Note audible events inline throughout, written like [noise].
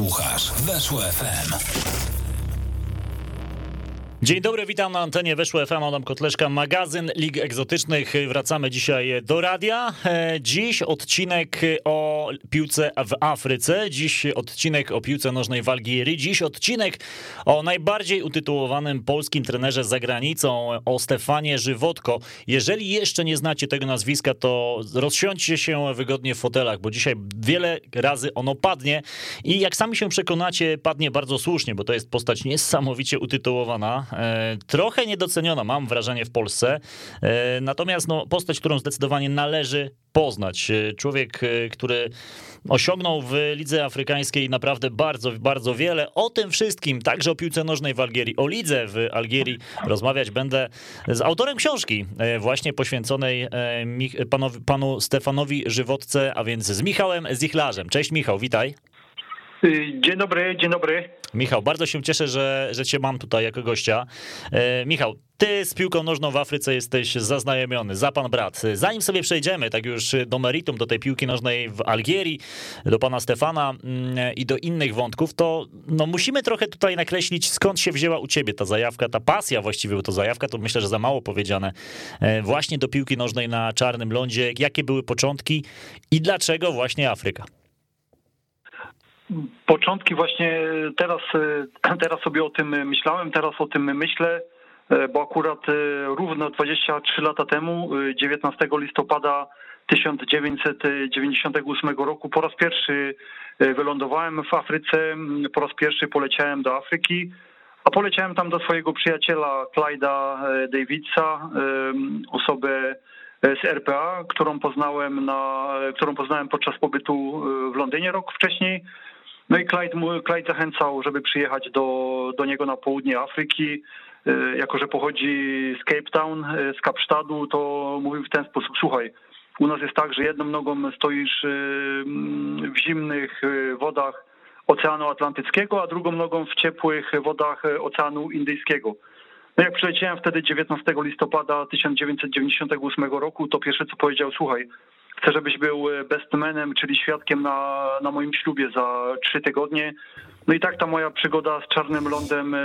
Słuchasz Weszło FM. Dzień dobry, witam na antenie Weszło FM, Adam Kotleszka, magazyn Lig Egzotycznych. Wracamy dzisiaj do radia. E, dziś odcinek o piłce w Afryce, dziś odcinek o piłce nożnej w Algierii, dziś odcinek o najbardziej utytułowanym polskim trenerze za granicą, o Stefanie Żywotko. Jeżeli jeszcze nie znacie tego nazwiska, to rozsiądźcie się wygodnie w fotelach, bo dzisiaj wiele razy ono padnie i jak sami się przekonacie, padnie bardzo słusznie, bo to jest postać niesamowicie utytułowana trochę niedoceniona, mam wrażenie, w Polsce. E, natomiast no, postać, którą zdecydowanie należy poznać. E, człowiek, który osiągnął w lidze afrykańskiej naprawdę bardzo, bardzo wiele. O tym wszystkim, także o piłce nożnej w Algierii, o lidze w Algierii rozmawiać będę z autorem książki właśnie poświęconej panu, panu Stefanowi Żywotce, a więc z Michałem Zichlarzem. Cześć Michał, witaj. Dzień dobry, dzień dobry. Michał, bardzo się cieszę, że, że cię mam tutaj jako gościa. E, Michał, ty z piłką nożną w Afryce jesteś zaznajomiony, za pan brat. Zanim sobie przejdziemy tak już do meritum, do tej piłki nożnej w Algierii, do pana Stefana mm, i do innych wątków, to no musimy trochę tutaj nakreślić, skąd się wzięła u ciebie ta zajawka, ta pasja właściwie, bo to zajawka to myślę, że za mało powiedziane, e, właśnie do piłki nożnej na czarnym lądzie. Jakie były początki i dlaczego właśnie Afryka? Początki właśnie teraz, [clears throat] teraz sobie o tym myślałem, teraz o tym myślę, bo akurat równo 23 lata temu, 19 listopada 1998 roku po raz pierwszy wylądowałem w Afryce, po raz pierwszy poleciałem do Afryki, a poleciałem tam do swojego przyjaciela Clyda Davidsa, osobę z RPA, którą poznałem, na, którą poznałem podczas pobytu w Londynie rok wcześniej. No i Clyde, Clyde zachęcał, żeby przyjechać do, do niego na południe Afryki. E, jako, że pochodzi z Cape Town, e, z Kapsztadu, to mówił w ten sposób, słuchaj, u nas jest tak, że jedną nogą stoisz e, w zimnych wodach Oceanu Atlantyckiego, a drugą nogą w ciepłych wodach Oceanu Indyjskiego. No jak przyleciałem wtedy 19 listopada 1998 roku, to pierwsze co powiedział, słuchaj, Chcę, żebyś był e, bestmanem, czyli świadkiem na, na moim ślubie za trzy tygodnie. No i tak ta moja przygoda z Czarnym Lądem e,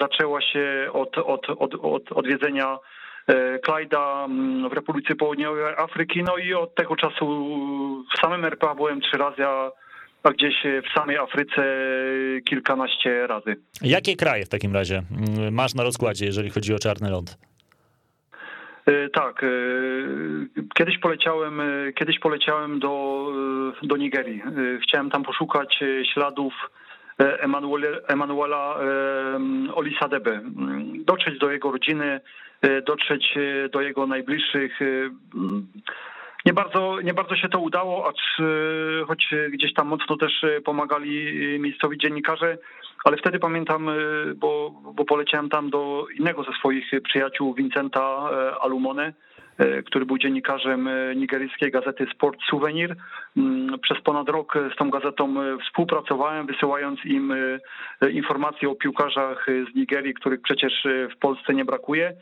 zaczęła się od, od, od, od odwiedzenia e, Klajda mm, w Republice Południowej Afryki. No i od tego czasu w samym RPA byłem trzy razy, a, a gdzieś w samej Afryce kilkanaście razy. Jakie kraje w takim razie masz na rozkładzie, jeżeli chodzi o Czarny Ląd? E, tak, e, kiedyś poleciałem, e, kiedyś poleciałem do, do Nigerii. Chciałem tam poszukać śladów Emanuela, Emanuela Olisadebe, dotrzeć do jego rodziny, dotrzeć do jego najbliższych. Nie bardzo, nie bardzo się to udało, acz choć gdzieś tam mocno też pomagali miejscowi dziennikarze, ale wtedy pamiętam, y, bo, bo poleciałem tam do innego ze swoich przyjaciół, Vincenta e, Alumone, e, który był dziennikarzem e, nigeryjskiej gazety Sport Souvenir. Mm, przez ponad rok z tą gazetą współpracowałem, wysyłając im informacje o piłkarzach z Nigerii, których przecież w Polsce nie brakuje.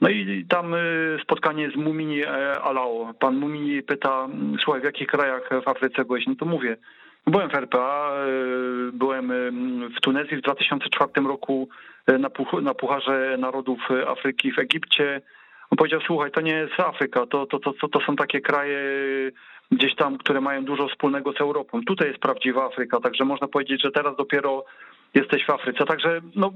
No i tam spotkanie z Mumini Alao. Pan Mumini pyta, słuchaj, w jakich krajach w Afryce byłeś? No to mówię, Byłem w RPA, e, byłem w Tunezji w 2004 roku e, na, puch na Pucharze Narodów Afryki w Egipcie. On powiedział, słuchaj, to nie jest Afryka, to, to, to, to są takie kraje gdzieś tam, które mają dużo wspólnego z Europą. Tutaj jest prawdziwa Afryka, także można powiedzieć, że teraz dopiero jesteś w Afryce. Także no,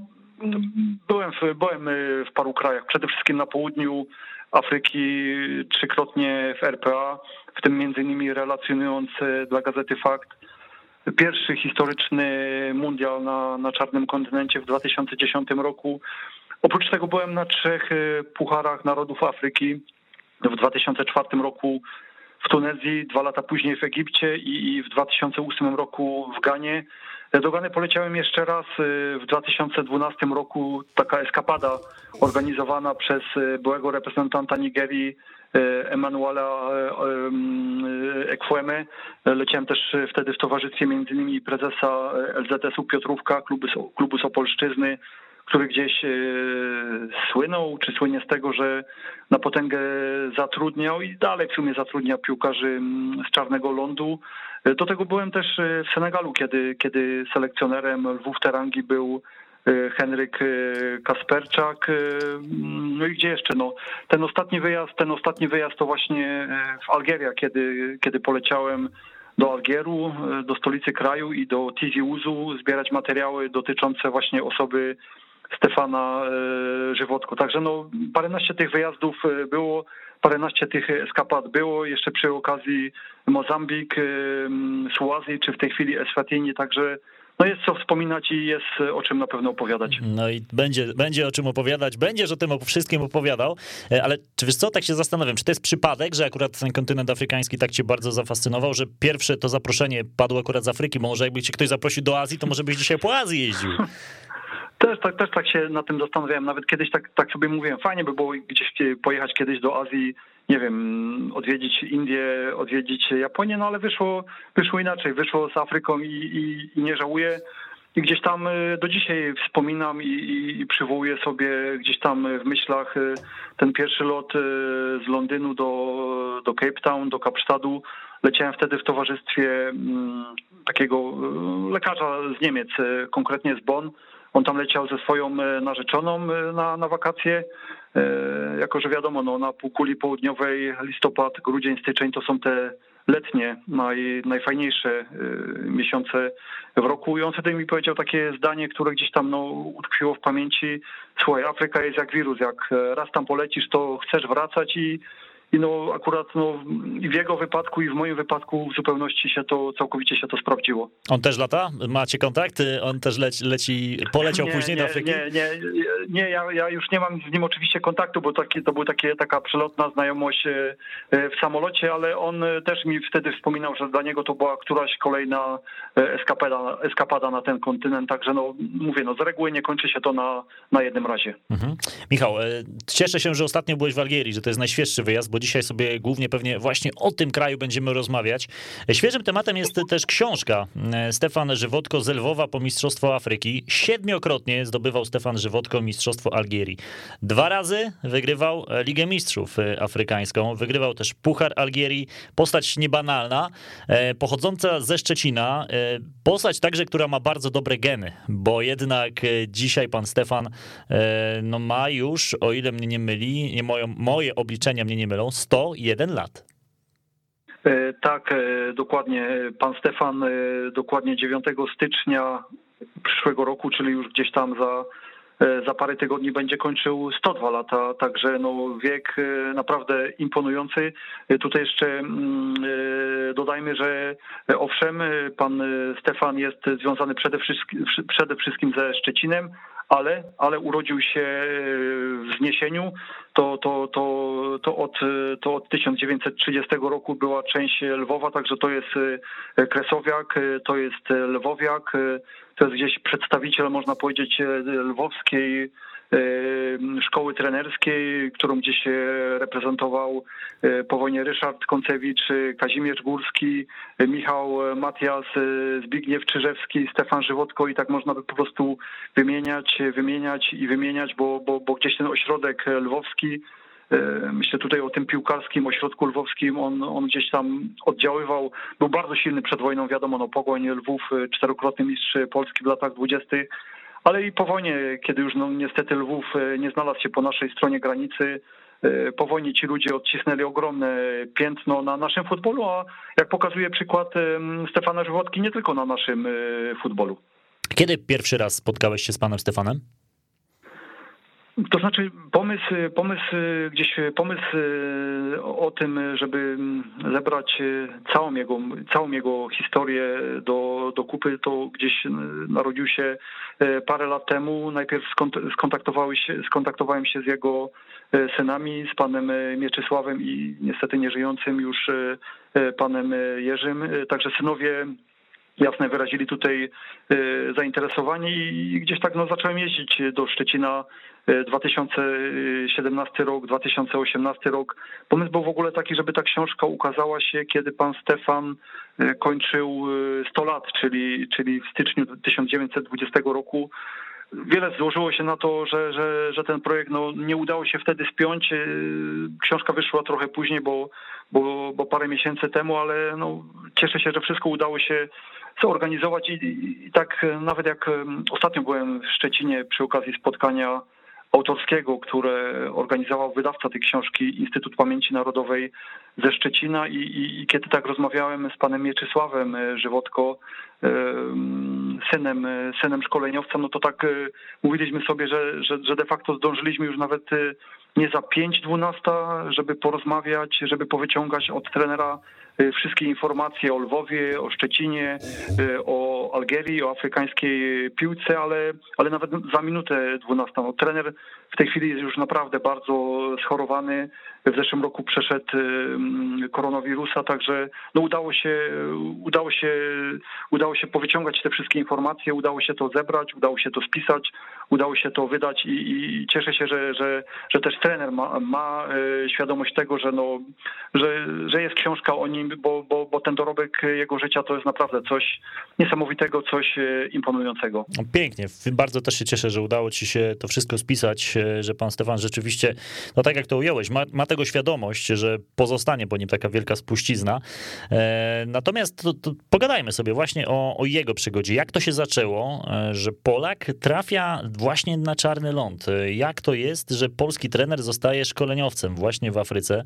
byłem, w, byłem w paru krajach, przede wszystkim na południu Afryki, trzykrotnie w RPA, w tym między innymi relacjonując dla gazety Fakt pierwszy historyczny mundial na, na czarnym kontynencie w 2010 roku. Oprócz tego byłem na trzech y, pucharach narodów Afryki w 2004 roku w Tunezji, dwa lata później w Egipcie i w 2008 roku w Ganie. Do Gany poleciałem jeszcze raz y, w 2012 roku, taka eskapada organizowana przez y, byłego reprezentanta Nigerii Emanuela Ekweme. Leciałem też wtedy w towarzystwie innymi prezesa LZS-u Piotrówka, klubu, klubu Sopolszczyzny, który gdzieś słynął, czy słynie z tego, że na potęgę zatrudniał i dalej w sumie zatrudnia piłkarzy mm, z czarnego lądu. Do tego byłem też w Senegalu, kiedy, kiedy selekcjonerem Lwów Terangi był Henryk Kasperczak. Y, no i gdzie jeszcze? No, ten ostatni wyjazd, ten ostatni wyjazd to właśnie w Algieria, kiedy, kiedy poleciałem do Algieru, do stolicy kraju i do Tizi Uzu zbierać materiały dotyczące właśnie osoby Stefana Żywotko. Także no, paręnaście tych wyjazdów było, paręnaście tych eskapad było, jeszcze przy okazji Mozambik, Suazji, czy w tej chwili Eswatini, także no jest co wspominać i jest e, o czym na pewno opowiadać. No i będzie, będzie o czym opowiadać, będziesz o tym wszystkim opowiadał, e, ale czy wiesz co, tak się zastanawiam, czy to jest przypadek, że akurat ten kontynent afrykański tak cię bardzo zafascynował, że pierwsze to zaproszenie padło akurat z Afryki, bo może jakby cię ktoś zaprosił do Azji, to może byś dzisiaj po Azji jeździł. [laughs] Też tak, też tak się na tym zastanawiałem. Nawet kiedyś tak, tak sobie mówiłem, fajnie by było gdzieś pojechać kiedyś do Azji, nie wiem, odwiedzić Indię, odwiedzić Japonię, no ale wyszło, wyszło inaczej. Wyszło z Afryką i, i, i nie żałuję. I gdzieś tam y, do dzisiaj wspominam i, i, i, przywołuję sobie gdzieś tam w myślach y, ten pierwszy lot y, z Londynu do, do Cape Town, do Kapsztadu. Leciałem wtedy w towarzystwie mm, takiego lekarza z Niemiec, konkretnie z Bonn on tam leciał ze swoją e, narzeczoną e, na, na wakacje, e, jako że wiadomo, no, na półkuli południowej listopad, grudzień, styczeń to są te letnie, naj, najfajniejsze miesiące w roku. I on wtedy mi powiedział takie zdanie, które gdzieś tam no, utkwiło w pamięci. Słuchaj, Afryka jest jak wirus, jak raz tam polecisz, to chcesz wracać i i no akurat no, w jego wypadku i w moim wypadku w zupełności się to, całkowicie się to sprawdziło. On też lata? Macie kontakt? On też leci, leci poleciał nie, później nie, do Afryki? Nie, nie, nie ja, ja już nie mam z nim oczywiście kontaktu, bo taki, to była taka przelotna znajomość e, e, w samolocie, ale on też mi wtedy wspominał, że dla niego to była któraś kolejna e, eskapada, eskapada na ten kontynent, także no mówię, no z reguły nie kończy się to na, na jednym razie. Mhm. Michał, cieszę się, że ostatnio byłeś w Algierii, że to jest najświeższy wyjazd, bo dzisiaj sobie głównie pewnie właśnie o tym kraju będziemy rozmawiać. Świeżym tematem jest też książka Stefan Żywotko z Lwowa po Mistrzostwo Afryki. Siedmiokrotnie zdobywał Stefan Żywotko Mistrzostwo Algierii. Dwa razy wygrywał Ligę Mistrzów Afrykańską, wygrywał też Puchar Algierii. Postać niebanalna, e, pochodząca ze Szczecina. E, postać także, która ma bardzo dobre geny, bo jednak e, dzisiaj pan Stefan no, ma już, o ile mnie nie myli, nie moją, moje obliczenia mnie nie mylą, 101 lat. E, tak, e, dokładnie. Pan Stefan e, dokładnie 9 stycznia przyszłego roku, czyli już gdzieś tam za, za parę tygodni będzie kończył 102 lata, także no wiek naprawdę imponujący. Tutaj jeszcze mm, dodajmy, że owszem, pan Stefan jest związany przede wszystkim, przede wszystkim ze Szczecinem, ale, ale urodził się w Zniesieniu, to, to, to, to, od, to od 1930 roku była część Lwowa, także to jest e, Kresowiak, e, to jest Lwowiak, e, to jest gdzieś przedstawiciel, można powiedzieć, lwowskiej szkoły trenerskiej, którą gdzieś reprezentował po wojnie Ryszard Koncewicz, Kazimierz Górski, Michał Matias, Zbigniew Czyżewski, Stefan Żywotko i tak można by po prostu wymieniać, wymieniać i wymieniać, bo, bo, bo gdzieś ten ośrodek lwowski Myślę tutaj o tym piłkarskim ośrodku lwowskim, on, on gdzieś tam oddziaływał, był bardzo silny przed wojną, wiadomo, no Pogoń Lwów, czterokrotny mistrz Polski w latach dwudziestych, ale i po wojnie, kiedy już no, niestety Lwów e, nie znalazł się po naszej stronie granicy, e, po wojnie ci ludzie odcisnęli ogromne piętno na naszym futbolu, a jak pokazuje przykład Stefana Żywotki, nie tylko na naszym e, futbolu. Kiedy pierwszy raz spotkałeś się z panem Stefanem? To znaczy pomysł, pomysł gdzieś pomysł o tym, żeby zebrać całą jego, całą jego historię do, do kupy, to gdzieś narodził się parę lat temu. Najpierw skontaktowałem się, skontaktowałem się z jego synami, z panem Mieczysławem i niestety nieżyjącym już panem Jerzym. Także synowie jasne wyrazili tutaj zainteresowanie i gdzieś tak no, zacząłem jeździć do Szczecina 2017 rok, 2018 rok. Pomysł był w ogóle taki, żeby ta książka ukazała się, kiedy pan Stefan e, kończył 100 e, lat, czyli, czyli w styczniu 1920 roku. wiele złożyło się na to, że, że, że ten projekt no, nie udało się wtedy spiąć. Książka wyszła trochę później, bo, bo, bo parę miesięcy temu, ale no, cieszę się, że wszystko udało się zorganizować i, i tak nawet jak ostatnio byłem w Szczecinie przy okazji spotkania autorskiego, które organizował wydawca tej książki, Instytut Pamięci Narodowej ze Szczecina. I, i, i kiedy tak rozmawiałem z panem Mieczysławem e, Żywotko, e, synem, e, synem szkoleniowca, no to tak mówiliśmy sobie, że, że, że de facto zdążyliśmy już nawet nie za 5-12, żeby porozmawiać, żeby powyciągać od trenera wszystkie informacje o Lwowie, o Szczecinie, o Algierii, o afrykańskiej piłce, ale, ale nawet za minutę 12. No, trener w tej chwili jest już naprawdę bardzo schorowany. W zeszłym roku przeszedł koronawirusa, także no udało się, udało się, udało się powyciągać te wszystkie informacje, udało się to zebrać, udało się to spisać, udało się to wydać i, i cieszę się, że, że, że też trener ma, ma e, świadomość tego, że, no, że, że jest książka o nim, bo, bo, bo ten dorobek jego życia to jest naprawdę coś niesamowitego, coś e, imponującego. Pięknie, bardzo też się cieszę, że udało ci się to wszystko spisać, e, że pan Stefan rzeczywiście, no tak jak to ująłeś, ma, ma tego świadomość, że pozostanie po nim taka wielka spuścizna. Natomiast to, to pogadajmy sobie właśnie o, o jego przygodzie. Jak to się zaczęło, że Polak trafia właśnie na czarny ląd. Jak to jest, że polski trener zostaje szkoleniowcem właśnie w Afryce?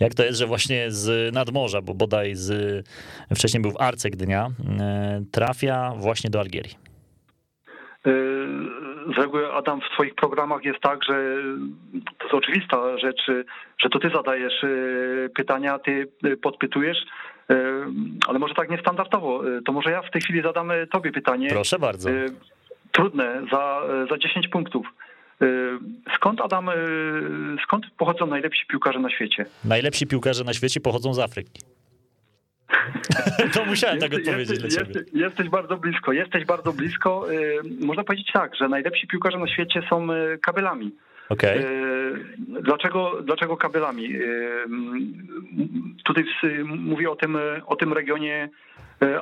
Jak to jest, że właśnie z nadmorza, bo bodaj z, wcześniej był w Arce Gdynia, e, trafia właśnie do Algierii? E, z reguły, Adam, w Twoich programach jest tak, że to jest oczywista rzecz, że to Ty zadajesz e, pytania, Ty podpytujesz, ale może tak niestandardowo. To może ja w tej chwili zadam Tobie pytanie. Proszę bardzo trudne za, za 10 punktów. Skąd Adam, skąd pochodzą najlepsi piłkarze na świecie? Najlepsi piłkarze na świecie pochodzą z Afryki. [laughs] to musiałem tak odpowiedzieć jesteś, dla ciebie. Jesteś, jesteś bardzo blisko, jesteś bardzo blisko. Y, można powiedzieć tak, że najlepsi piłkarze na świecie są kabelami. Okay. Dlaczego, dlaczego kabelami? Tutaj mówię o tym, o tym regionie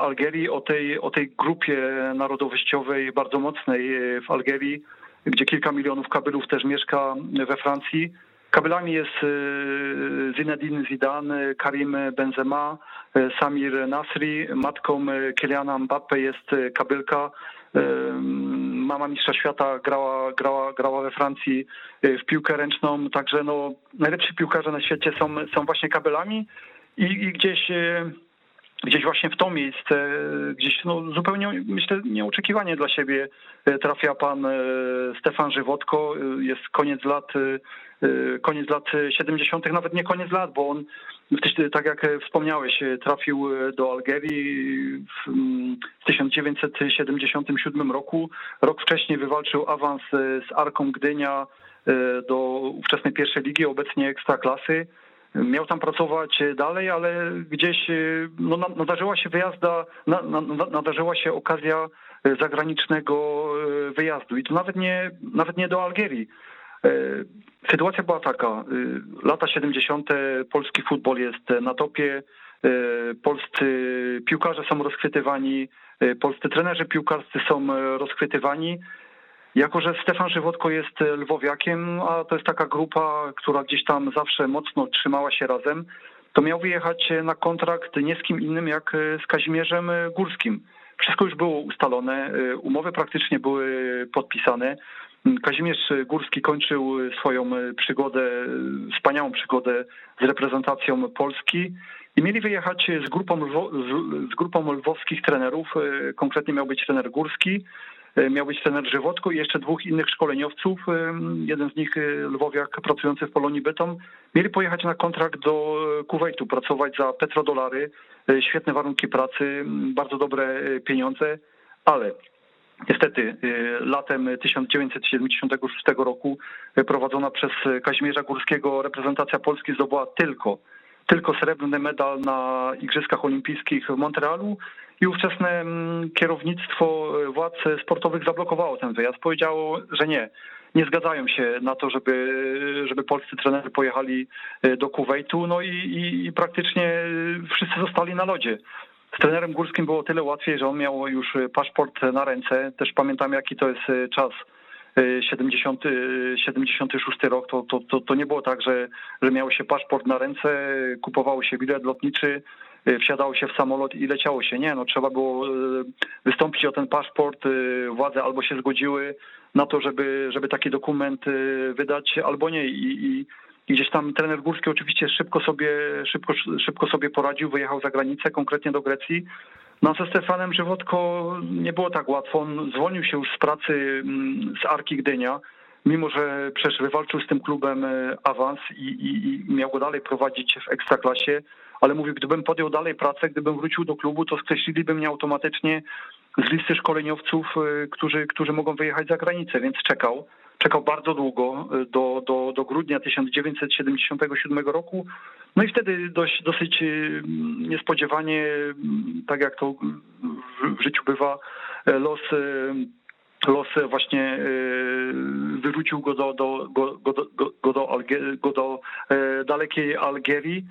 Algierii, o tej, o tej grupie narodowościowej bardzo mocnej w Algierii, gdzie kilka milionów kabylów też mieszka we Francji. Kabylami jest e, Zinedine Zidane, Karim Benzema, Samir Nasri, matką Kyliana Mbappe jest kabylka. Mama mistrza świata grała, grała, grała we Francji w piłkę ręczną, także no, najlepsi piłkarze na świecie są, są właśnie kabelami. I, i gdzieś gdzieś właśnie w to miejsce, gdzieś no zupełnie myślę nieoczekiwanie dla siebie e, trafia pan e, Stefan Żywotko, e, jest koniec lat koniec lat 70., nawet nie koniec lat, bo on, tak jak wspomniałeś, trafił do Algierii w 1977 roku. Rok wcześniej wywalczył awans z Arką Gdynia do ówczesnej pierwszej ligi, obecnie ekstraklasy. Miał tam pracować dalej, ale gdzieś no, nadarzyła się wyjazda, nadarzyła się okazja zagranicznego e, wyjazdu i to nawet nie, nawet nie do Algierii. E, sytuacja była taka, e, lata 70. polski futbol jest na topie, polscy piłkarze są rozchwytywani, polscy trenerzy piłkarscy są rozchwytywani. Jako, że Stefan Żywotko jest lwowiakiem, a to jest taka grupa, która gdzieś tam zawsze mocno trzymała się razem, to miał wyjechać na kontrakt nie z kim innym jak z Kazimierzem Górskim. Wszystko już było ustalone, umowy praktycznie były podpisane. Kazimierz Górski kończył swoją przygodę, wspaniałą przygodę z reprezentacją Polski i mieli wyjechać z grupą, z grupą lwowskich trenerów, konkretnie miał być trener Górski, E, miał być trener Żywotko i jeszcze dwóch innych szkoleniowców, e, jeden z nich e, lwowiak pracujący w Polonii Beton, mieli pojechać na kontrakt do Kuwejtu, pracować za petrodolary, świetne warunki pracy, bardzo dobre pieniądze, ale Niestety latem 1976 roku prowadzona przez Kazimierza Górskiego reprezentacja Polski zdobyła tylko, tylko srebrny medal na Igrzyskach Olimpijskich w Montrealu i ówczesne mm, kierownictwo e, władz sportowych zablokowało ten wyjazd. Powiedziało, że nie, nie zgadzają się na to, żeby, żeby polscy trenerzy pojechali e, do Kuwejtu, no i, i, i praktycznie wszyscy zostali na lodzie. Z trenerem Górskim było tyle łatwiej, że on miał już paszport na ręce. Też pamiętam, jaki to jest e, czas 70, 76 rok, to, to, to, to nie było tak, że, że miało się paszport na ręce, kupowało się bilet lotniczy, wsiadało się w samolot i leciało się. Nie, no trzeba było wystąpić o ten paszport, władze albo się zgodziły na to, żeby, żeby taki dokument wydać, albo nie. I, i i gdzieś tam trener Górski oczywiście szybko sobie, szybko, szybko sobie poradził, wyjechał za granicę, konkretnie do Grecji. No ze Stefanem Żywotko nie było tak łatwo. On zwolnił się już z pracy mm, z Arki Gdynia, mimo że przecież wywalczył z tym klubem awans i, i, i miał go dalej prowadzić w ekstraklasie. Ale mówił, gdybym podjął dalej pracę, gdybym wrócił do klubu, to skreśliliby mnie automatycznie z listy szkoleniowców, e, którzy, którzy mogą wyjechać za granicę, więc czekał czekał bardzo długo, y, do, do, do grudnia 1977 roku. No i wtedy dość, dosyć y, niespodziewanie, tak jak to w, życiu bywa, y, los los właśnie wyrzucił go do, do, go, go, go, do, go do dalekiej Algierii.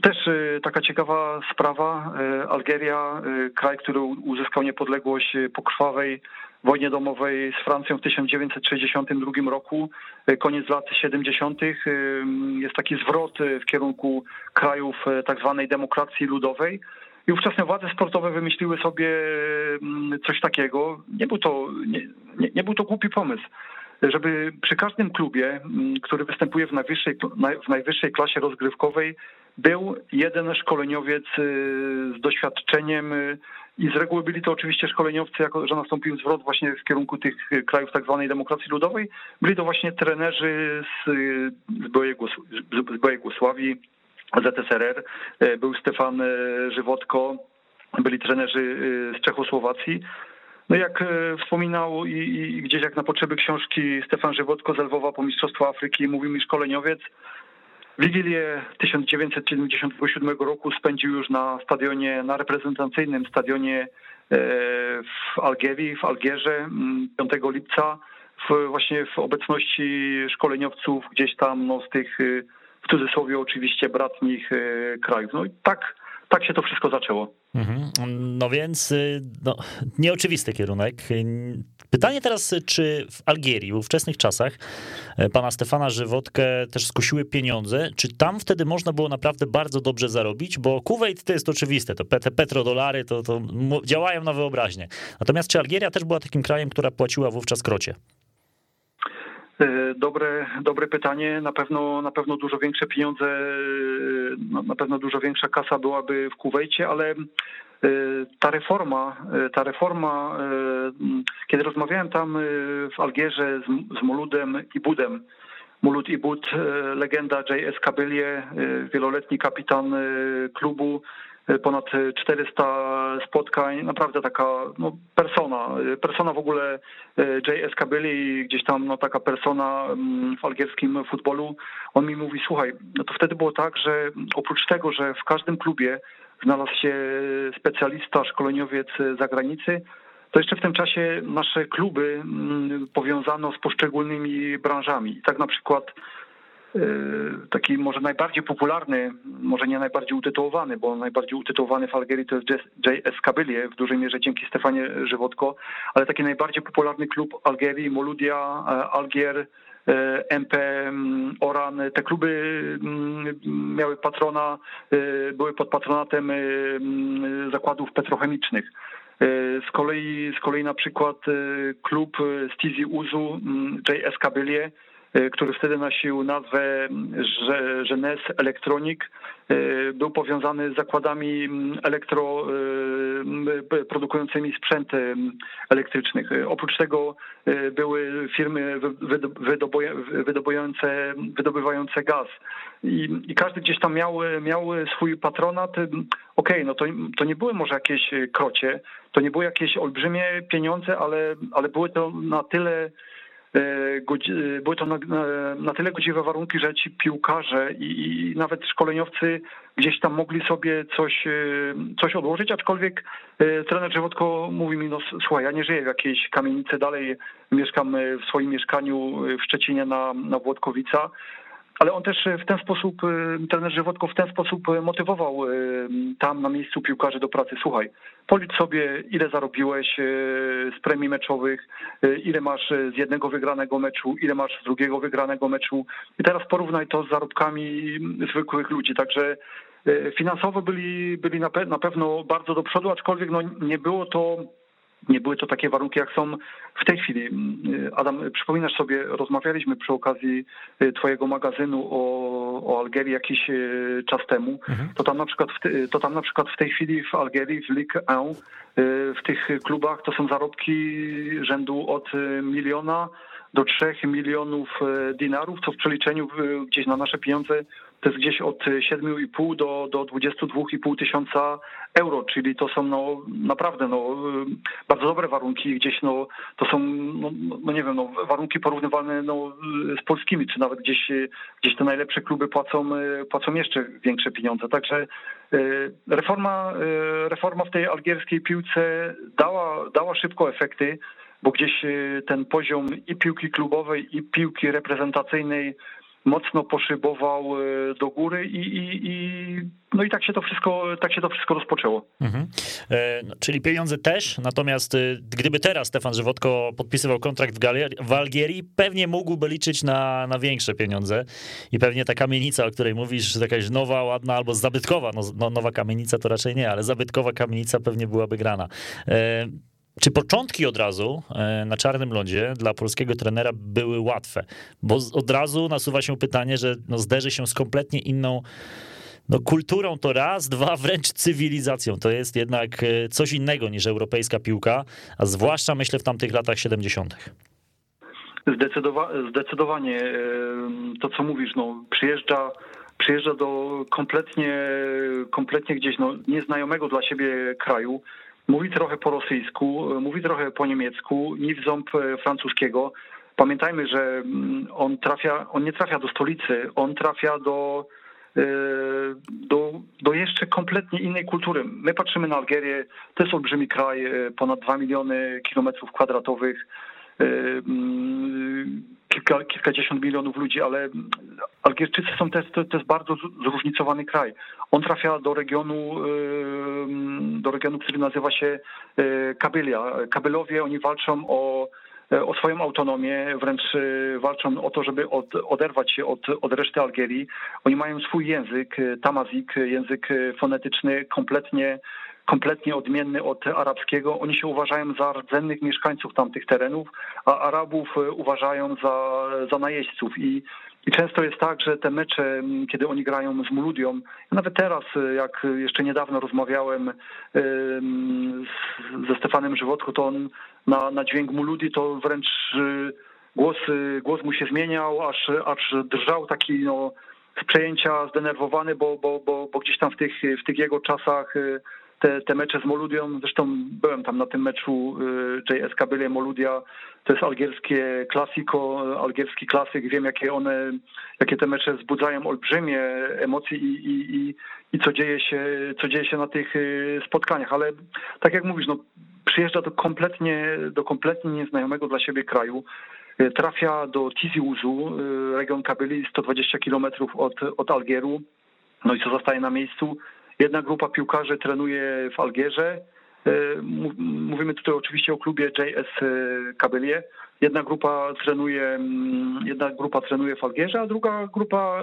Też taka ciekawa sprawa. Algieria, kraj, który uzyskał niepodległość po krwawej wojnie domowej z Francją w 1962 roku, koniec lat 70. E, jest taki zwrot w kierunku krajów tak zwanej demokracji ludowej. I ówczesne władze sportowe wymyśliły sobie coś takiego. Nie był to, nie, nie, nie był to głupi pomysł żeby przy każdym klubie, który występuje w najwyższej, w najwyższej klasie rozgrywkowej, był jeden szkoleniowiec z doświadczeniem i z reguły byli to oczywiście szkoleniowcy, jako że nastąpił zwrot właśnie w kierunku tych krajów tak zwanej demokracji ludowej. Byli to właśnie trenerzy z, z byłej Jugosławii, ZSRR. Był Stefan Żywotko, byli trenerzy z Czechosłowacji. No jak e, wspominał i, i, gdzieś jak na potrzeby książki Stefan Żywotko z Lwowa po Mistrzostwa Afryki mówił mi szkoleniowiec, Wigilię 1977 roku spędził już na stadionie, na reprezentacyjnym stadionie e, w Algierii, w Algierze 5 mm, lipca, w, właśnie w obecności szkoleniowców gdzieś tam no, z tych, e, w cudzysłowie oczywiście, bratnich krajów. No i tak tak się to wszystko zaczęło. Mhm. No więc y, no, nieoczywisty kierunek. Pytanie teraz, czy w Algierii, w ówczesnych czasach, e, pana Stefana Żywotkę też skusiły pieniądze, czy tam wtedy można było naprawdę bardzo dobrze zarobić, bo Kuwait to jest oczywiste, to te petrodolary to, to działają na wyobraźnię. Natomiast czy Algieria też była takim krajem, która płaciła wówczas krocie? E, dobre, dobre pytanie. Na pewno, na pewno dużo większe pieniądze, e, na pewno dużo większa kasa byłaby w Kuwejcie, ale e, ta reforma, ta reforma, kiedy rozmawiałem tam w Algierze z, z Moludem i Budem, Mulut i Bud, legenda J.S. Kabylie, wieloletni kapitan klubu, ponad 400 spotkań, naprawdę taka no, persona, y, persona w ogóle y, J.S. Kabyli, gdzieś tam no, taka persona mm, w algierskim futbolu. On mi mówi, słuchaj, no to wtedy było tak, że oprócz tego, że w każdym klubie znalazł się specjalista, szkoleniowiec z zagranicy, to jeszcze w tym czasie nasze kluby mm, powiązano z poszczególnymi branżami. Tak na przykład taki może najbardziej popularny, może nie najbardziej utytułowany, bo najbardziej utytułowany w Algierii to jest J.S. Kabylie, w dużej mierze dzięki Stefanie Żywotko, ale taki najbardziej popularny klub Algierii, Moludia, e, Algier, e, MP, Oran, te kluby miały patrona, były pod patronatem zakładów petrochemicznych. Z kolei, z kolei na przykład klub Stizi Uzu, JS Kabylie, E, który wtedy nosił nazwę Genes Electronic, e, był powiązany z zakładami elektro e, produkującymi sprzęty elektrycznych. Oprócz tego były firmy wydobywające, gaz. I, I, każdy gdzieś tam miał, miał swój patronat. Okej, okay, no to, to nie były może jakieś krocie, to nie były jakieś olbrzymie pieniądze, ale, ale były to na tyle E, były to na, na tyle godziwe warunki, że ci piłkarze i, i, nawet szkoleniowcy gdzieś tam mogli sobie coś, e, coś odłożyć, aczkolwiek e, trener Żywotko mówi mi, no słuchaj, ja nie żyję w jakiejś kamienicy, dalej mieszkam w swoim mieszkaniu w Szczecinie na, na Włodkowica, ale on też w ten sposób, trener Żywotko w ten sposób motywował tam na miejscu piłkarzy do pracy. Słuchaj, policz sobie, ile zarobiłeś z premii meczowych, ile masz z jednego wygranego meczu, ile masz z drugiego wygranego meczu i teraz porównaj to z zarobkami zwykłych ludzi. Także finansowo byli, byli na, pewno bardzo do przodu, aczkolwiek no, nie było to nie były to takie warunki, jak są w tej chwili. Adam, przypominasz sobie, rozmawialiśmy przy okazji y, twojego magazynu o, o Algerii jakiś y, czas temu. Mhm. To, tam na przykład w, to tam na przykład w tej chwili w Algerii, w Ligue 1, y, w tych klubach to są zarobki rzędu od miliona do 3 milionów dinarów, co w przeliczeniu gdzieś na nasze pieniądze to jest gdzieś od 7,5 do, do 22,5 tysiąca euro, czyli to są no, naprawdę no, bardzo dobre warunki, gdzieś no, to są, no, no nie wiem, no, warunki porównywalne no, z polskimi, czy nawet gdzieś, gdzieś te najlepsze kluby płacą, płacą jeszcze większe pieniądze. Także e, reforma, reforma w tej algierskiej piłce dała, dała szybko efekty, bo gdzieś ten poziom i piłki klubowej, i piłki reprezentacyjnej mocno poszybował e, do góry i, i, i, no i tak się to wszystko, tak się to wszystko rozpoczęło. Mhm. E, no, czyli pieniądze też, natomiast e, gdyby teraz Stefan Żywotko podpisywał kontrakt w, Galerii, w Algierii, pewnie mógłby liczyć na, na większe pieniądze i pewnie ta kamienica, o której mówisz, jakaś nowa, ładna albo zabytkowa, no, no nowa kamienica to raczej nie, ale zabytkowa kamienica pewnie byłaby grana. Czy początki od razu e, na czarnym lądzie dla polskiego trenera były łatwe? Bo od razu nasuwa się pytanie, że no zderzy się z kompletnie inną no kulturą to raz, dwa wręcz cywilizacją. To jest jednak e, coś innego niż europejska piłka, a zwłaszcza myślę w tamtych latach 70. Zdecydowa zdecydowanie e, to, co mówisz, no, przyjeżdża, przyjeżdża do kompletnie, kompletnie gdzieś no, nieznajomego dla siebie kraju, Mówi trochę po rosyjsku, mówi trochę po niemiecku, nie w ząb e, francuskiego. Pamiętajmy, że mm, on trafia, on nie trafia do stolicy, on trafia do, e, do, do jeszcze kompletnie innej kultury. My patrzymy na Algierię, to jest olbrzymi kraj, e, ponad 2 miliony kilometrów kwadratowych, kilka, kilkadziesiąt milionów ludzi, ale Algierczycy są też, to, to jest bardzo zróżnicowany kraj. On trafia do regionu, do regionu, który nazywa się e, Kabylia. Kabylowie, oni walczą o e, o swoją autonomię, wręcz e, walczą o to, żeby od, oderwać się od, od reszty Algierii. Oni mają swój język, tamazik, język fonetyczny kompletnie kompletnie odmienny od arabskiego. Oni się uważają za rdzennych mieszkańców tamtych terenów, a Arabów uważają za, za najeźdźców. I i często jest tak, że te mecze, kiedy oni grają z Muludią, nawet teraz, jak jeszcze niedawno rozmawiałem ze Stefanem Żywotko, to on na, na dźwięk Muludi to wręcz głos, głos mu się zmieniał, aż, aż drżał taki no, z przejęcia zdenerwowany, bo, bo, bo, bo gdzieś tam w tych, w tych jego czasach te, te mecze z Moludią, zresztą byłem tam na tym meczu y, JS Kabylie Moludia, to jest algierskie klasiko, algierski klasyk, wiem jakie one, jakie te mecze wzbudzają olbrzymie emocje i, i, i, i co dzieje się, co dzieje się na tych y, spotkaniach, ale tak jak mówisz, no przyjeżdża do kompletnie, do kompletnie nieznajomego dla siebie kraju, y, trafia do Tizi Ouzou, region Kabyli, 120 kilometrów od, od Algieru, no i co zostaje na miejscu? Jedna grupa piłkarzy trenuje w Algierze. E, mówimy tutaj oczywiście o klubie JS Kabelie. Jedna grupa trenuje, mm, jedna grupa trenuje w Algierze, a druga grupa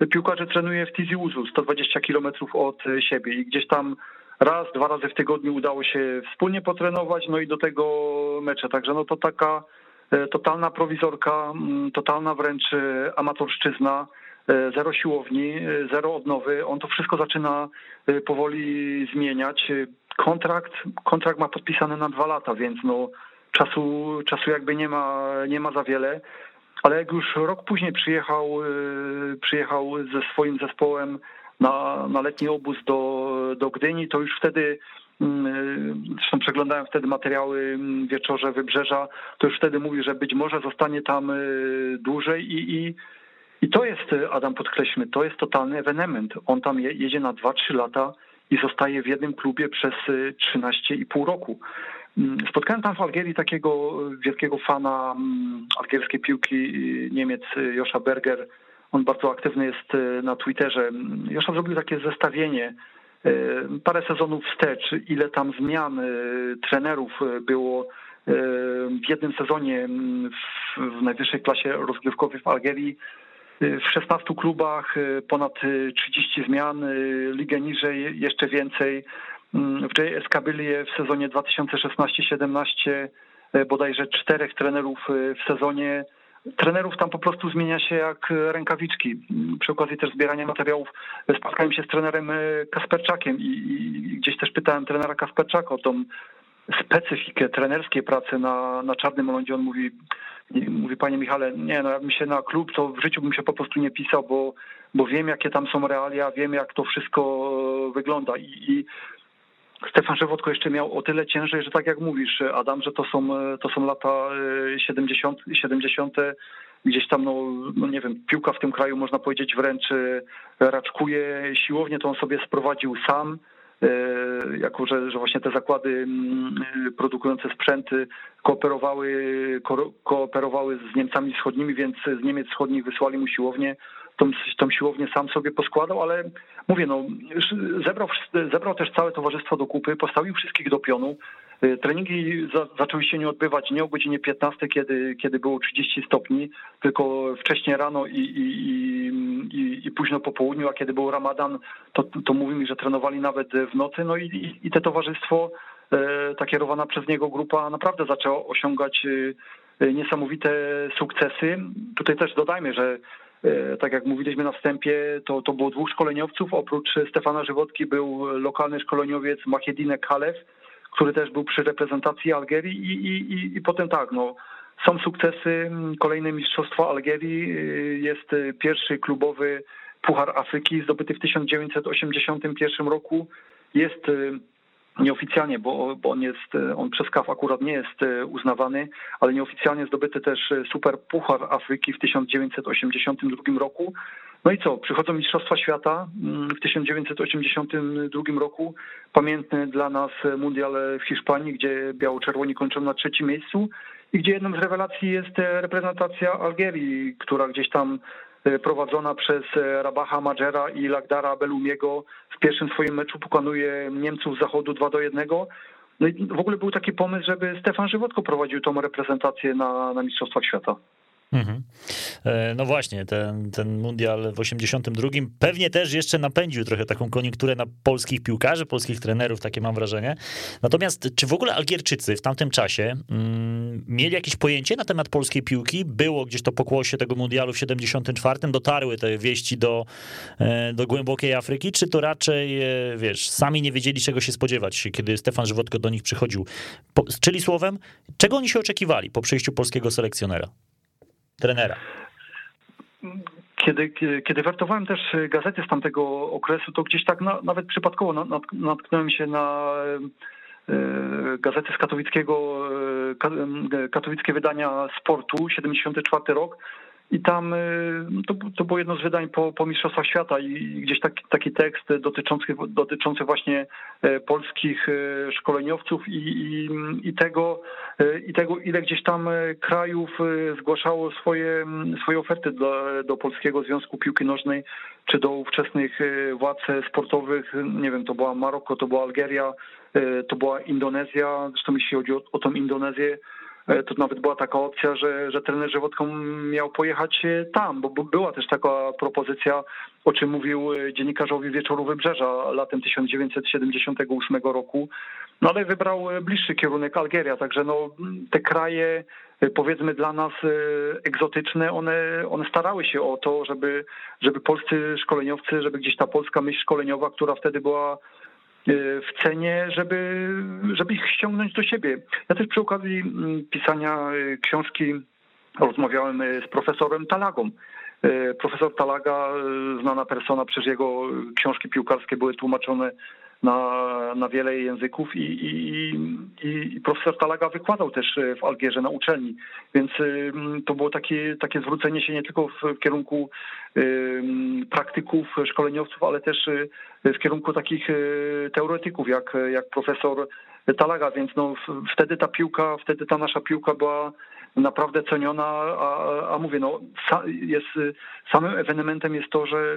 e, piłkarzy trenuje w Tizi Ouzou, 120 kilometrów od siebie i gdzieś tam raz, dwa razy w tygodniu udało się wspólnie potrenować, no i do tego mecze. Także no to taka e, totalna prowizorka, mm, totalna wręcz amatorszczyzna. E, zero siłowni, e, zero odnowy. On to wszystko zaczyna e, powoli zmieniać. Kontrakt, kontrakt ma podpisany na dwa lata, więc no czasu, czasu jakby nie ma, nie ma za wiele. Ale jak już rok później przyjechał, przyjechał ze swoim zespołem na, na letni obóz do, do Gdyni, to już wtedy mm, Zresztą przeglądałem wtedy materiały mm, wieczorze Wybrzeża, to już wtedy mówi, że być może zostanie tam dłużej i, i i to jest, e, Adam, podkreślmy, to jest totalny ewenement. On tam jedzie na 2-3 lata i zostaje w jednym klubie przez 13,5 e, roku. Mm, spotkałem tam w Algierii takiego e, wielkiego fana mm, algierskiej piłki, Niemiec Josza Berger. on bardzo aktywny jest na Twitterze. Jeszcze zrobił takie zestawienie parę sezonów wstecz, ile tam zmian trenerów było w jednym sezonie w najwyższej klasie rozgrywkowej w Algierii. W 16 klubach ponad 30 zmian, ligę niżej jeszcze więcej. W JS Kabylie w sezonie 2016-17 bodajże czterech trenerów w sezonie. Trenerów tam po prostu zmienia się jak rękawiczki. Przy okazji też zbierania materiałów spotkałem się z trenerem Kasperczakiem i, i gdzieś też pytałem trenera Kasperczaka o tą specyfikę trenerskiej pracy na, na czarnym lądzie. On mówi, mówi, panie Michale, nie, no jakbym się na klub, to w życiu bym się po prostu nie pisał, bo, bo wiem, jakie tam są realia, wiem, jak to wszystko wygląda i, i Stefan Żywotko jeszcze miał o tyle ciężej, że tak jak mówisz, Adam, że to są, to są lata 70, 70 gdzieś tam, no, no nie wiem, piłka w tym kraju można powiedzieć wręcz raczkuje. Siłownie to on sobie sprowadził sam E, jako że, że właśnie te zakłady mm, produkujące sprzęty kooperowały, ko, kooperowały z Niemcami wschodnimi, więc z Niemiec wschodnich wysłali mu siłownię. Tą, tą siłownię sam sobie poskładał, ale mówię, no, zebrał, zebrał też całe towarzystwo do kupy, postawił wszystkich do pionu. E, treningi za, zaczęły się nie odbywać nie o godzinie 15, kiedy, kiedy było 30 stopni, tylko wcześniej rano i, i, i, i późno po południu, a kiedy był ramadan, to, to mówi mi, że trenowali nawet w nocy. No i, i te towarzystwo, e, ta kierowana przez niego grupa naprawdę zaczęła osiągać e, niesamowite sukcesy. Tutaj też dodajmy, że tak jak mówiliśmy na wstępie, to, to było dwóch szkoleniowców. Oprócz Stefana Żywotki był lokalny szkoleniowiec Mahiedine Kalew, który też był przy reprezentacji Algierii i, i, i potem tak, no, są sukcesy, kolejne mistrzostwo Algierii, y, jest pierwszy klubowy Puchar Afryki zdobyty w 1981 roku, jest y, nieoficjalnie, bo, bo on jest, on przez KAF akurat nie jest e, uznawany, ale nieoficjalnie zdobyty też e, Super Puchar Afryki w 1982 roku. No i co, przychodzą Mistrzostwa Świata mm, w 1982 roku, pamiętny dla nas mundial w Hiszpanii, gdzie biało-czerwoni kończą na trzecim miejscu i gdzie jedną z rewelacji jest e, reprezentacja Algierii, która gdzieś tam E, prowadzona przez e, Rabacha Madżera i Lagdara Belumiego w pierwszym swoim meczu pokonuje Niemców z zachodu 2 do 1. No i w ogóle był taki pomysł, żeby Stefan Żywotko prowadził tą reprezentację na, na Mistrzostwach Świata. Mhm. E, no właśnie, ten, ten mundial w 82 pewnie też jeszcze napędził trochę taką koniunkturę na polskich piłkarzy, polskich trenerów, takie mam wrażenie. Natomiast czy w ogóle Algierczycy w tamtym czasie mm, mieli jakieś pojęcie na temat polskiej piłki? Było gdzieś to pokłosie tego mundialu w 74, dotarły te wieści do, e, do głębokiej Afryki, czy to raczej, e, wiesz, sami nie wiedzieli czego się spodziewać, kiedy Stefan Żywotko do nich przychodził? Po, czyli słowem, czego oni się oczekiwali po przyjściu polskiego selekcjonera? Trenera. Kiedy, kiedy wertowałem też gazety z tamtego okresu, to gdzieś tak na, nawet przypadkowo natknąłem się na e, gazety z katowickiego, e, katowickie wydania sportu, 74 rok i tam y, to, to było jedno z wydań po, po Mistrzostwach Świata i gdzieś taki, taki tekst dotyczący, dotyczący właśnie e, polskich e, szkoleniowców i, i, i, tego, e, i tego, ile gdzieś tam krajów zgłaszało swoje, swoje oferty do, do Polskiego Związku Piłki Nożnej, czy do ówczesnych władz sportowych. Nie wiem, to była Maroko, to była Algeria, to była Indonezja. Zresztą jeśli chodzi o, o tą Indonezję, to nawet była taka opcja, że, że trener Żywotką miał pojechać e, tam, bo była też taka propozycja, o czym mówił e, dziennikarzowi Wieczoru Wybrzeża latem 1978 roku, no ale wybrał bliższy kierunek Algieria, także no, te kraje powiedzmy dla nas egzotyczne, one, one starały się o to, żeby, żeby polscy szkoleniowcy, żeby gdzieś ta polska myśl szkoleniowa, która wtedy była w cenie, żeby, żeby ich ściągnąć do siebie. Ja też przy okazji mm, pisania y, książki rozmawiałem y, z profesorem Talagą. Profesor Talaga, znana persona, przecież jego książki piłkarskie były tłumaczone na, na wiele języków i, i, i, profesor Talaga wykładał też w Algierze na uczelni, więc to było takie, takie zwrócenie się nie tylko w kierunku praktyków, szkoleniowców, ale też w kierunku takich teoretyków jak, jak profesor Talaga, więc no, wtedy ta piłka, wtedy ta nasza piłka była naprawdę ceniona, a, a mówię, no jest, samym ewenementem jest to, że,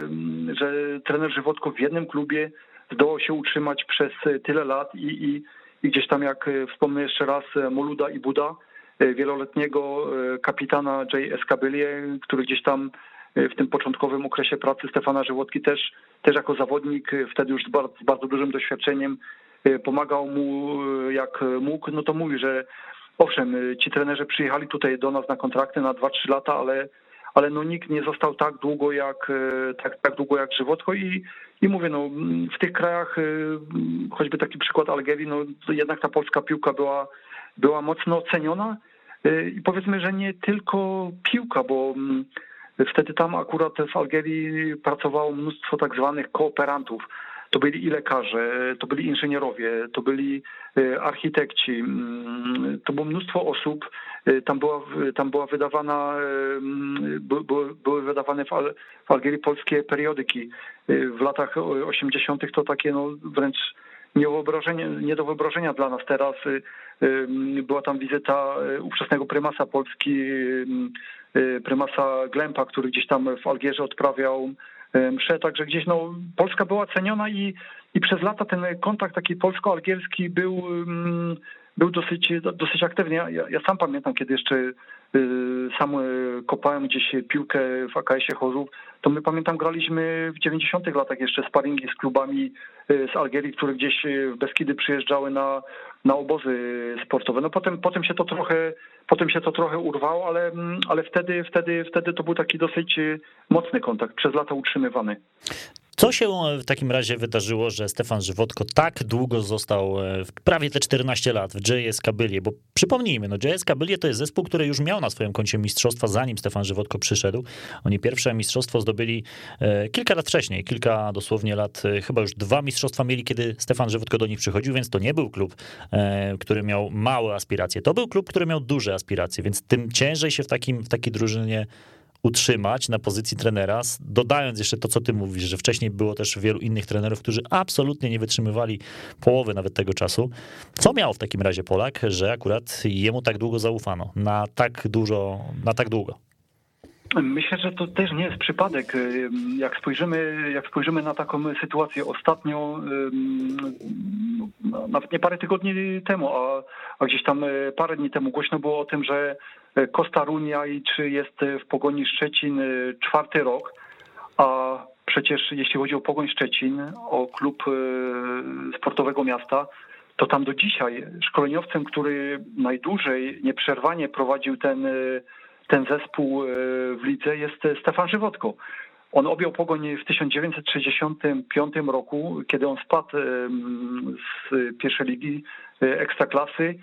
że trener Żywotko w jednym klubie zdołał się utrzymać przez tyle lat i, i, i gdzieś tam, jak wspomnę jeszcze raz, Moluda i Buda, wieloletniego kapitana J.S. Kabylie, który gdzieś tam w tym początkowym okresie pracy Stefana Żywotki też, też jako zawodnik, wtedy już z bardzo, z bardzo dużym doświadczeniem, pomagał mu jak mógł, no to mówi, że owszem, ci trenerzy przyjechali tutaj do nas na kontrakty na 2-3 lata, ale, ale no nikt nie został tak długo jak tak, tak długo jak Żywotko i, i mówię, no w tych krajach, choćby taki przykład Algierii, no jednak ta polska piłka była, była mocno ceniona i powiedzmy, że nie tylko piłka, bo wtedy tam akurat w Algierii pracowało mnóstwo tak zwanych kooperantów, to byli i lekarze, to byli inżynierowie, to byli e, architekci, mm, to było mnóstwo osób. E, tam była, tam była wydawana, były, były wydawane w Algierii polskie periodyki. E, w latach 80. to takie no wręcz nie do wyobrażenia dla nas teraz. Była tam wizyta ówczesnego prymasa Polski, prymasa Glempa, który gdzieś tam w Algierze odprawiał msze, także gdzieś no, Polska była ceniona i, i przez lata ten kontakt taki polsko-algierski był, był dosyć, dosyć aktywny. Ja, ja sam pamiętam, kiedy jeszcze y, sam y, kopałem gdzieś piłkę w AKS-ie Chorzów, to my pamiętam graliśmy w 90 latach jeszcze sparingi z klubami y, z Algierii, które gdzieś w Beskidy przyjeżdżały na, na obozy sportowe. No potem, potem się to trochę Potem się to trochę urwało, ale, ale wtedy, wtedy, wtedy to był taki dosyć mocny kontakt, przez lata utrzymywany. Co się w takim razie wydarzyło, że Stefan Żywotko tak długo został, e, prawie te 14 lat w JS Kabylie? Bo przypomnijmy, no JS Kabylie to jest zespół, który już miał na swoim koncie mistrzostwa, zanim Stefan Żywotko przyszedł. Oni pierwsze mistrzostwo zdobyli e, kilka lat wcześniej, kilka dosłownie lat, e, chyba już dwa mistrzostwa mieli, kiedy Stefan Żywotko do nich przychodził, więc to nie był klub, który miał małe aspiracje. To był klub, który miał duże aspiracje, więc tym ciężej się w, takim, w takiej drużynie utrzymać na pozycji trenera, dodając jeszcze to, co ty mówisz, że wcześniej było też wielu innych trenerów, którzy absolutnie nie wytrzymywali połowy nawet tego czasu. Co miał w takim razie Polak, że akurat jemu tak długo zaufano, na tak dużo, na tak długo? Myślę, że to też nie jest przypadek. Jak spojrzymy, jak spojrzymy na taką sytuację ostatnio, no, nawet nie parę tygodni temu, a, a gdzieś tam e, parę dni temu głośno było o tym, że Costa czy jest w Pogoni Szczecin y, czwarty rok, a przecież jeśli chodzi o Pogoń Szczecin, o klub y, sportowego miasta, to tam do dzisiaj szkoleniowcem, który najdłużej nieprzerwanie prowadził ten, y, ten zespół w lidze jest Stefan Żywotko. On objął Pogoń w 1965 roku, kiedy on spadł z pierwszej ligi ekstraklasy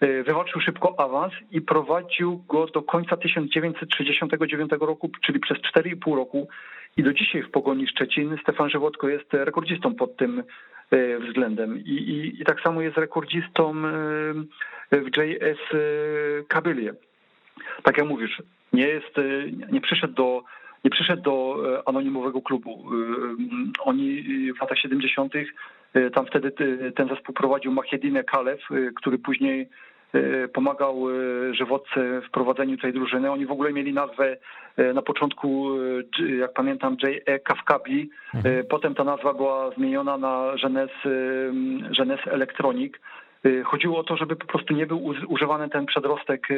wywalczył szybko awans i prowadził go do końca 1969 roku, czyli przez 4,5 roku. I do dzisiaj w Pogoni Szczecin Stefan Żywotko jest rekordzistą pod tym e, względem. I, i, i tak samo jest rekordzistą e, w JS Kabylie. Tak jak mówisz, nie jest, nie przyszedł do nie przyszedł do anonimowego klubu. Oni w latach 70. tam wtedy ten zespół prowadził Mahiedinę Kalew, który później E, pomagał żywotce w prowadzeniu tej drużyny. Oni w ogóle mieli nazwę na początku, jak pamiętam, J.E. Kafkabi. Mhm. Potem ta nazwa była zmieniona na Genes, Genes Electronic. Chodziło o to, żeby po prostu nie był używany ten przedrostek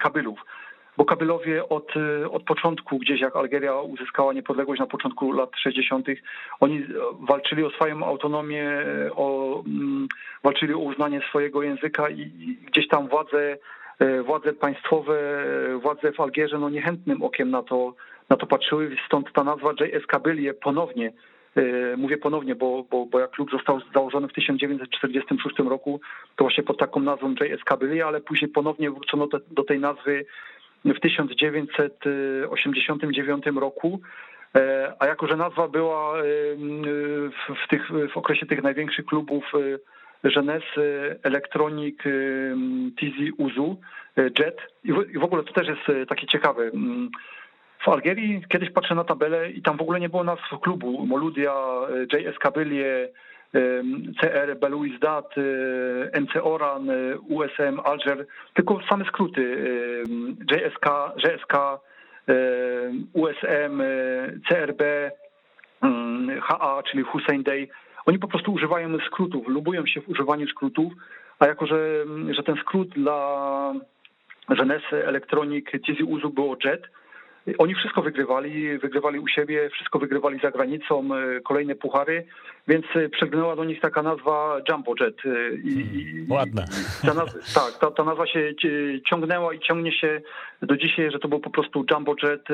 kabylów bo Kabylowie od, od początku, gdzieś jak Algieria uzyskała niepodległość na początku lat 60., oni walczyli o swoją autonomię, o, mm, walczyli o uznanie swojego języka i, gdzieś tam władze, e, władze państwowe, władze w Algierze no niechętnym okiem na to, na to patrzyły, stąd ta nazwa JS Kabylie ponownie Mówię ponownie, bo, bo, bo jak klub został założony w 1946 roku, to właśnie pod taką nazwą JS Kabylie, ale później ponownie wrócono do, do tej nazwy w 1989 roku. E, a jako, że nazwa była e, w, tych, w okresie tych największych klubów Genes, Electronic, Tizi, Uzu, Jet i w ogóle to też jest takie ciekawe. W Algierii kiedyś patrzę na tabelę i tam w ogóle nie było nazw klubu. Moludia, JS Kabylie, CR Belouizdad, MC Oran, USM Alger, tylko same skróty JSK, JSK, USM, CRB, HA, czyli Hussein Day. Oni po prostu używają skrótów, lubują się w używaniu skrótów, a jako, że, że ten skrót dla Genesy Electronic Tizi Uzu było JET, oni wszystko wygrywali, wygrywali u siebie, wszystko wygrywali za granicą, e, kolejne puchary, więc e, przegnęła do nich taka nazwa Jumbo Jet. E, I, hmm, ładne. Ta nazwa, [laughs] tak, ta, ta nazwa się ciągnęła i ciągnie się do dzisiaj, że to był po prostu Jumbo Jet,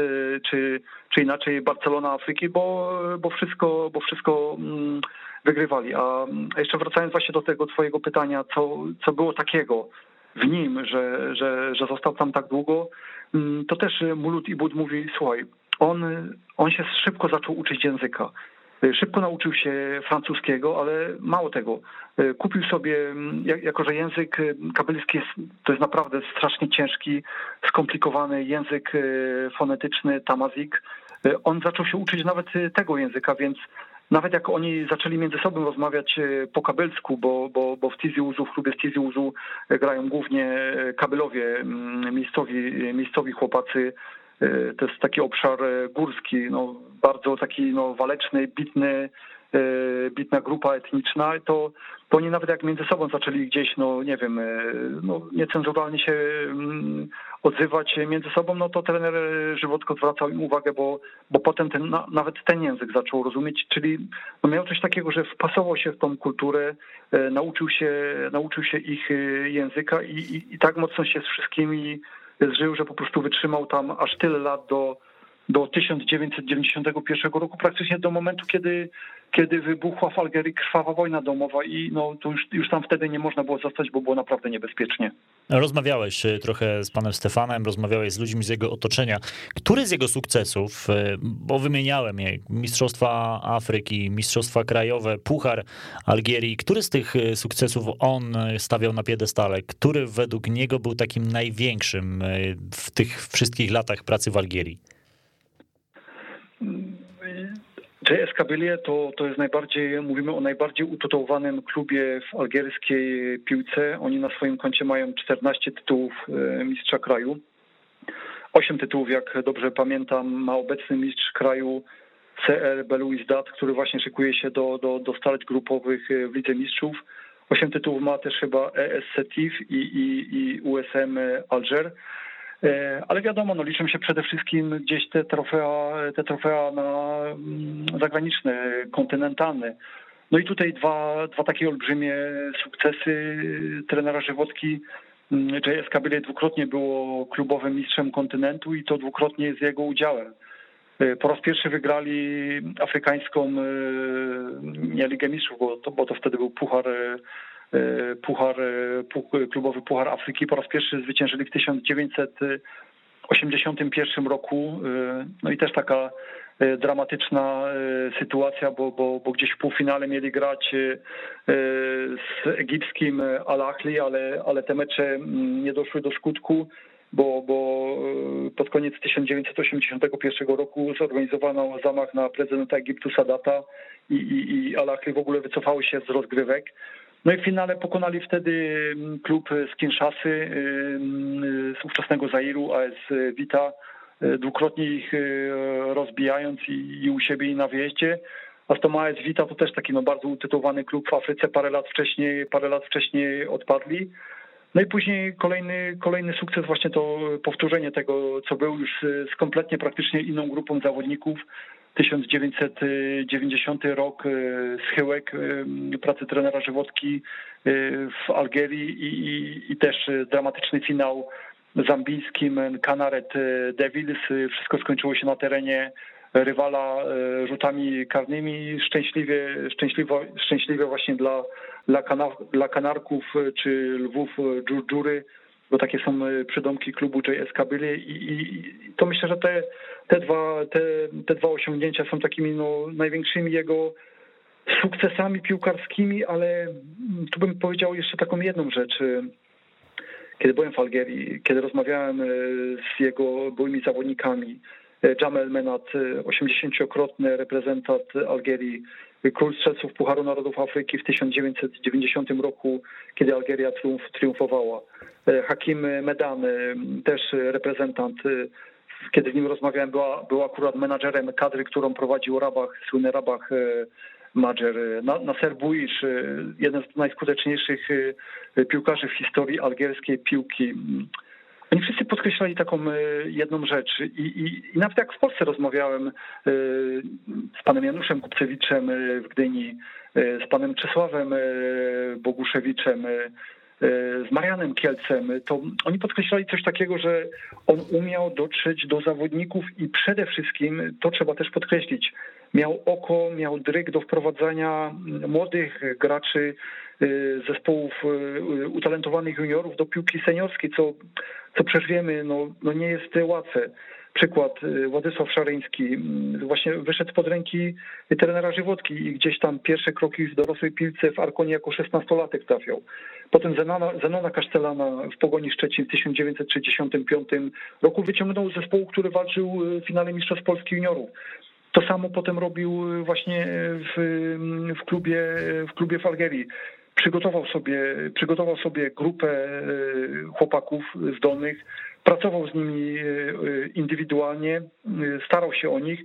czy, czy inaczej Barcelona Afryki, bo, bo wszystko, bo wszystko mm, wygrywali. A jeszcze wracając właśnie do tego twojego pytania, co, co było takiego w nim, że, że, że został tam tak długo, mm, to też Mulut Ibud mówi, słuchaj, on, on się szybko zaczął uczyć języka. Szybko nauczył się francuskiego, ale mało tego. Kupił sobie, mm, jako że język kabelski jest, to jest naprawdę strasznie ciężki, skomplikowany język fonetyczny, tamazik. On zaczął się uczyć nawet tego języka, więc nawet jak oni zaczęli między sobą rozmawiać e, po kabelsku, bo, bo, bo w Tizi Uzu, w klubie Tizi Uzu e, grają głównie e, kabelowie, mm, miejscowi, miejscowi chłopacy, to jest taki obszar górski, no, bardzo taki no, waleczny, bitny, bitna grupa etniczna, to, to oni nawet jak między sobą zaczęli gdzieś, no nie wiem, no, niecenzuralnie się mm, odzywać między sobą, no to trener Żywotko zwracał im uwagę, bo, bo potem ten, nawet ten język zaczął rozumieć, czyli no miał coś takiego, że wpasował się w tą kulturę, e, nauczył się, nauczył się ich e, języka i, i, i tak mocno się z wszystkimi zżył, że po prostu wytrzymał tam aż tyle lat do, do 1991 roku, praktycznie do momentu, kiedy kiedy wybuchła w Algerii krwawa wojna domowa i no, to już, już tam wtedy nie można było zostać, bo było naprawdę niebezpiecznie. Rozmawiałeś e, trochę z panem Stefanem, rozmawiałeś z ludźmi z jego otoczenia. Który z jego sukcesów, e, bo wymieniałem je, Mistrzostwa Afryki, Mistrzostwa Krajowe, Puchar Algierii, który z tych e, sukcesów on stawiał na piedestale? Który według niego był takim największym w tych wszystkich latach pracy w Algierii? JS Kabylie to, to jest najbardziej, mówimy o najbardziej utytułowanym klubie w algierskiej piłce. Oni na swoim koncie mają 14 tytułów e, mistrza kraju. 8 tytułów, jak dobrze pamiętam, ma obecny mistrz kraju CR Belouizdad, który właśnie szykuje się do, do, do start grupowych e, w Lidze Mistrzów. 8 tytułów ma też chyba ESC TIF i, i, i USM Alger. E, ale wiadomo, no liczą się przede wszystkim gdzieś te trofea, te trofea na mm, zagraniczne, kontynentalne. No i tutaj dwa, dwa takie olbrzymie sukcesy trenera Żywotki. Mm, JS Kabyle dwukrotnie było klubowym mistrzem kontynentu i to dwukrotnie z jego udziałem. E, po raz pierwszy wygrali afrykańską nie Ligę Mistrzów, bo to, bo to wtedy był Puchar E, puchar, e, klubowy Puchar Afryki. Po raz pierwszy zwyciężyli w 1981 roku. E, no i też taka dramatyczna sytuacja, bo, bo, bo gdzieś w półfinale mieli grać z egipskim Al-Ahli, ale, ale te mecze mm, nie doszły do skutku bo, bo pod koniec 1981 roku zorganizowano zamach na prezydenta Egiptu Sadata i, i, i Al-Ahli w ogóle wycofały się z rozgrywek. No i w finale pokonali wtedy mm, klub z Kinshasy, y, mm, z ówczesnego Zairu, AS Vita, y, dwukrotnie ich y, rozbijając i, u siebie i na wyjeździe. A z AS Vita to też taki no, bardzo utytułowany klub w Afryce, parę lat wcześniej, parę lat wcześniej odpadli. No i później kolejny, kolejny sukces, właśnie to powtórzenie tego, co był już z kompletnie praktycznie inną grupą zawodników, 1990 rok, e, schyłek e, pracy trenera Żywotki e, w Algierii i, i, i też dramatyczny finał zambijskim Canaret Devils. Wszystko skończyło się na terenie rywala rzutami karnymi. Szczęśliwie, szczęśliwie, szczęśliwie właśnie dla, dla, kanar, dla Kanarków czy Lwów Dżurdury bo takie są e, przydomki klubu JS Kabylie i, i, to myślę, że te, te, dwa, te, te dwa osiągnięcia są takimi no, największymi jego sukcesami piłkarskimi, ale tu bym powiedział jeszcze taką jedną rzecz. Kiedy byłem w Algierii, kiedy rozmawiałem e, z jego byłymi zawodnikami, Jamel Menat, 80-krotny reprezentant Algierii, król strzelców Pucharu Narodów Afryki w 1990 roku, kiedy Algieria triumf, triumfowała. Hakim Medan, też reprezentant, kiedy z nim rozmawiałem, była, był akurat menadżerem kadry, którą prowadził Rabach, słynny Rabach Madżer. Nasser Buisz, jeden z najskuteczniejszych piłkarzy w historii algierskiej piłki. Oni wszyscy podkreślali taką jedną rzecz I, i, i nawet jak w Polsce rozmawiałem z panem Januszem Kupcewiczem w Gdyni, z panem Czesławem Boguszewiczem, z Marianem Kielcem, to oni podkreślali coś takiego, że on umiał dotrzeć do zawodników i przede wszystkim, to trzeba też podkreślić, miał oko, miał dryg do wprowadzania młodych graczy zespołów utalentowanych juniorów do piłki seniorskiej, co, co przecież wiemy, no, no nie jest łatwe. Przykład Władysław Szaryński właśnie wyszedł pod ręki trenera Żywotki i gdzieś tam pierwsze kroki w dorosłej piłce w Arkonie jako szesnastolatek trafiał. Potem Zenona, Zenona Kasztelana w Pogoni Szczecin w 1965 roku wyciągnął z zespołu, który walczył w finale Mistrzostw Polski Juniorów. To samo potem robił właśnie w, w, klubie, w klubie w Algierii. Przygotował sobie, przygotował sobie grupę chłopaków zdolnych, pracował z nimi indywidualnie, starał się o nich,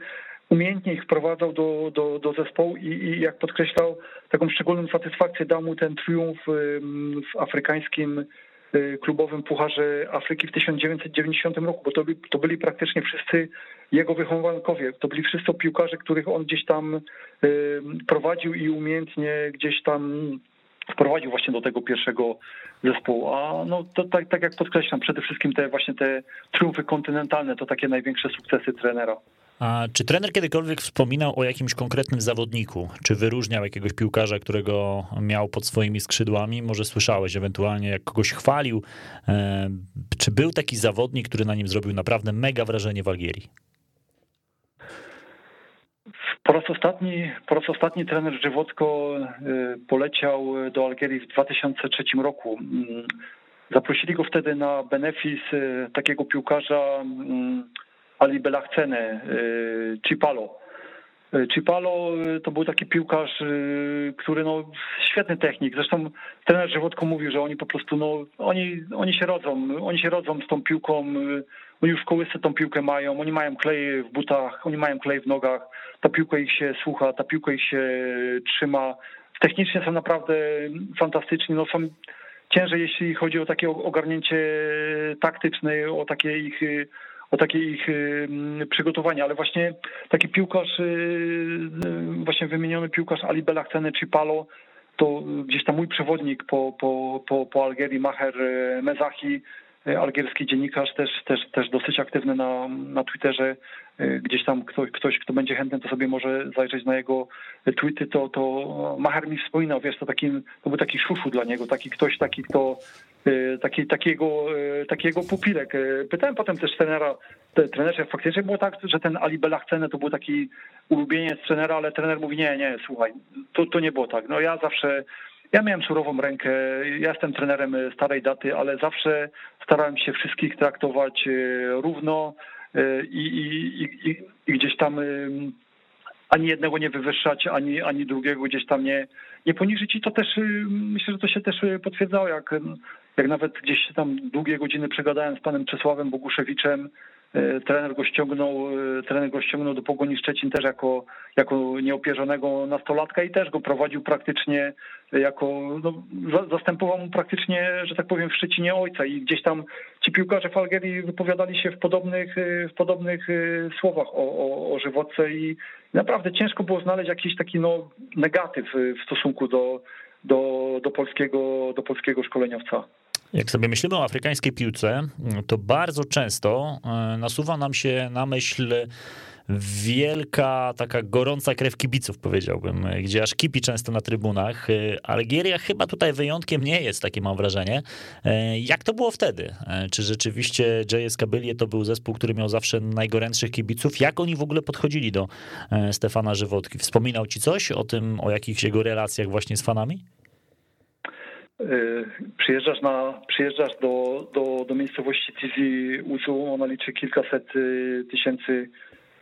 umiejętnie ich wprowadzał do, do, do zespołu i, i jak podkreślał, taką szczególną satysfakcję dał mu ten triumf w afrykańskim klubowym Pucharze Afryki w 1990 roku, bo to, by, to byli praktycznie wszyscy jego wychowankowie. To byli wszyscy piłkarze, których on gdzieś tam prowadził i umiejętnie gdzieś tam wprowadził właśnie do tego pierwszego zespołu. A no to tak, tak jak podkreślam, przede wszystkim te właśnie te triumfy kontynentalne to takie największe sukcesy trenera. A czy trener kiedykolwiek wspominał o jakimś konkretnym zawodniku? Czy wyróżniał jakiegoś piłkarza, którego miał pod swoimi skrzydłami? Może słyszałeś ewentualnie, jak kogoś chwalił? Czy był taki zawodnik, który na nim zrobił naprawdę mega wrażenie w Algierii? Po raz ostatni, po raz ostatni trener Żywotko poleciał do Algierii w 2003 roku. Zaprosili go wtedy na benefis takiego piłkarza Ali Belachcene, Cipalo. Cipalo to był taki piłkarz, który no, świetny technik. Zresztą trener Żywotko mówił, że oni po prostu, no, oni, oni się rodzą, oni się rodzą z tą piłką, oni już w kołysce tą piłkę mają, oni mają klej w butach, oni mają klej w nogach, ta piłka ich się słucha, ta piłka ich się trzyma. Technicznie są naprawdę fantastyczni, no są ciężej, jeśli chodzi o takie ogarnięcie taktyczne, o takie ich o takie ich przygotowanie, ale właśnie taki piłkarz, właśnie wymieniony piłkarz Ali Belachcene czy Palo, to gdzieś tam mój przewodnik po, po, po, po Algierii, Maher Mezahi, algierski dziennikarz, też, też, też dosyć aktywny na, na Twitterze. Gdzieś tam ktoś, ktoś, kto będzie chętny, to sobie może zajrzeć na jego tweety, to, to Maher mi wspominał, wiesz, to, taki, to był taki szuszu dla niego, taki ktoś, taki, kto taki, takiego, takiego pupilek. Pytałem potem też trenera, trenerze, faktycznie było tak, że ten Ali Belachcene to był taki ulubieniec trenera, ale trener mówi, nie, nie, słuchaj, to, to nie było tak. No ja zawsze, ja miałem surową rękę, ja jestem trenerem starej daty, ale zawsze starałem się wszystkich traktować równo i, i, i, i gdzieś tam ani jednego nie wywyższać, ani, ani drugiego gdzieś tam nie, nie poniżyć. I to też myślę, że to się też potwierdzało, jak, jak nawet gdzieś tam długie godziny przegadałem z panem Czesławem Boguszewiczem, trener go ściągnął, trener go ściągnął do Pogoni Szczecin też jako, jako nieopierzonego nastolatka i też go prowadził praktycznie jako, no, zastępował mu praktycznie, że tak powiem, w Szczecinie ojca i gdzieś tam ci piłkarze w wypowiadali się w podobnych, w podobnych słowach o, o, o żywotce i naprawdę ciężko było znaleźć jakiś taki no, negatyw w stosunku do, do, do, polskiego, do polskiego szkoleniowca. Jak sobie myślimy o afrykańskiej piłce, to bardzo często nasuwa nam się na myśl wielka, taka gorąca krew kibiców, powiedziałbym, gdzie aż kipi często na trybunach. Algieria chyba tutaj wyjątkiem nie jest, takie mam wrażenie. Jak to było wtedy? Czy rzeczywiście JS Kabylie to był zespół, który miał zawsze najgorętszych kibiców? Jak oni w ogóle podchodzili do Stefana Żywotki? Wspominał ci coś o tym, o jakichś jego relacjach właśnie z fanami? Przyjeżdżasz, na, przyjeżdżasz do, do, do, miejscowości Tizi Uzu. Ona liczy kilkaset tysięcy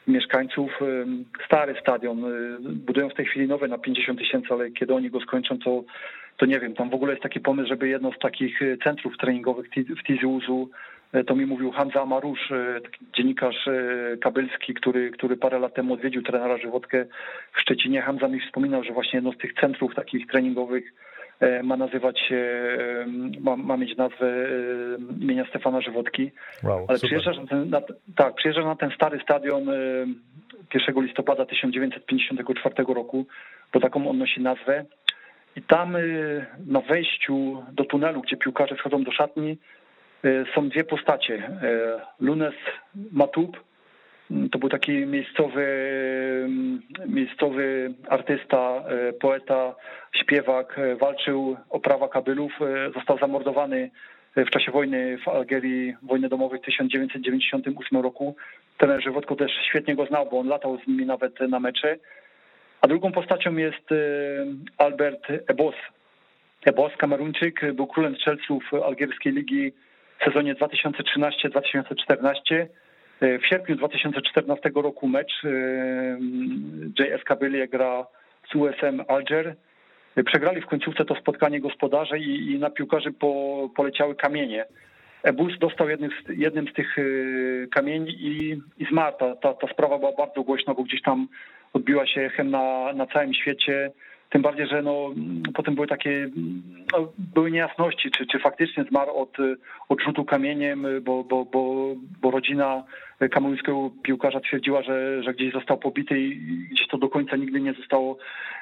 mieszkańców. Stary stadion. Budują w tej chwili nowe na 50 tysięcy, ale kiedy oni go skończą, to, to nie wiem. Tam w ogóle jest taki pomysł, żeby jedno z takich centrów treningowych w Tizi Uzu to mi mówił Hamza Marusz, e, dziennikarz kabelski, który, który parę lat temu odwiedził trenera Żywotkę w Szczecinie. Hamza mi wspominał, że właśnie jedno z tych centrów takich treningowych ma nazywać się, ma, ma mieć nazwę imienia Stefana Żywotki. Wow, Ale przyjeżdżasz na ten, na, tak, przyjeżdżasz na ten stary stadion 1 listopada 1954 roku, bo taką on nosi nazwę. I tam na wejściu do tunelu, gdzie piłkarze wchodzą do szatni, E, są dwie postacie. E, Lunes Matub, to był taki miejscowy, miejscowy artysta, e, poeta, śpiewak, walczył o prawa Kabylów, został zamordowany w czasie wojny w Algierii, wojny domowej w 1998 roku. Ten Żywotko też świetnie go znał, bo on latał z nimi nawet na mecze. A drugą postacią jest Albert Ebos. Ebos, Kameruńczyk, był królem strzelców algierskiej ligi w sezonie 2013-2014. W sierpniu 2014 roku mecz e, JS Kabylie gra z USM Alger. Przegrali w końcówce to spotkanie gospodarze i, i na piłkarzy po, poleciały kamienie. Ebus dostał jednym z, jednym z tych kamieni i, i zmarł. Ta, ta, ta sprawa była bardzo głośna, bo gdzieś tam odbiła się echem na, na całym świecie. Tym bardziej, że no, potem były takie no, były niejasności, czy, czy faktycznie zmarł od, od rzutu kamieniem, bo, bo, bo, bo rodzina kameruńskiego piłkarza twierdziła, że, że gdzieś został pobity i gdzieś to do końca nigdy nie zostało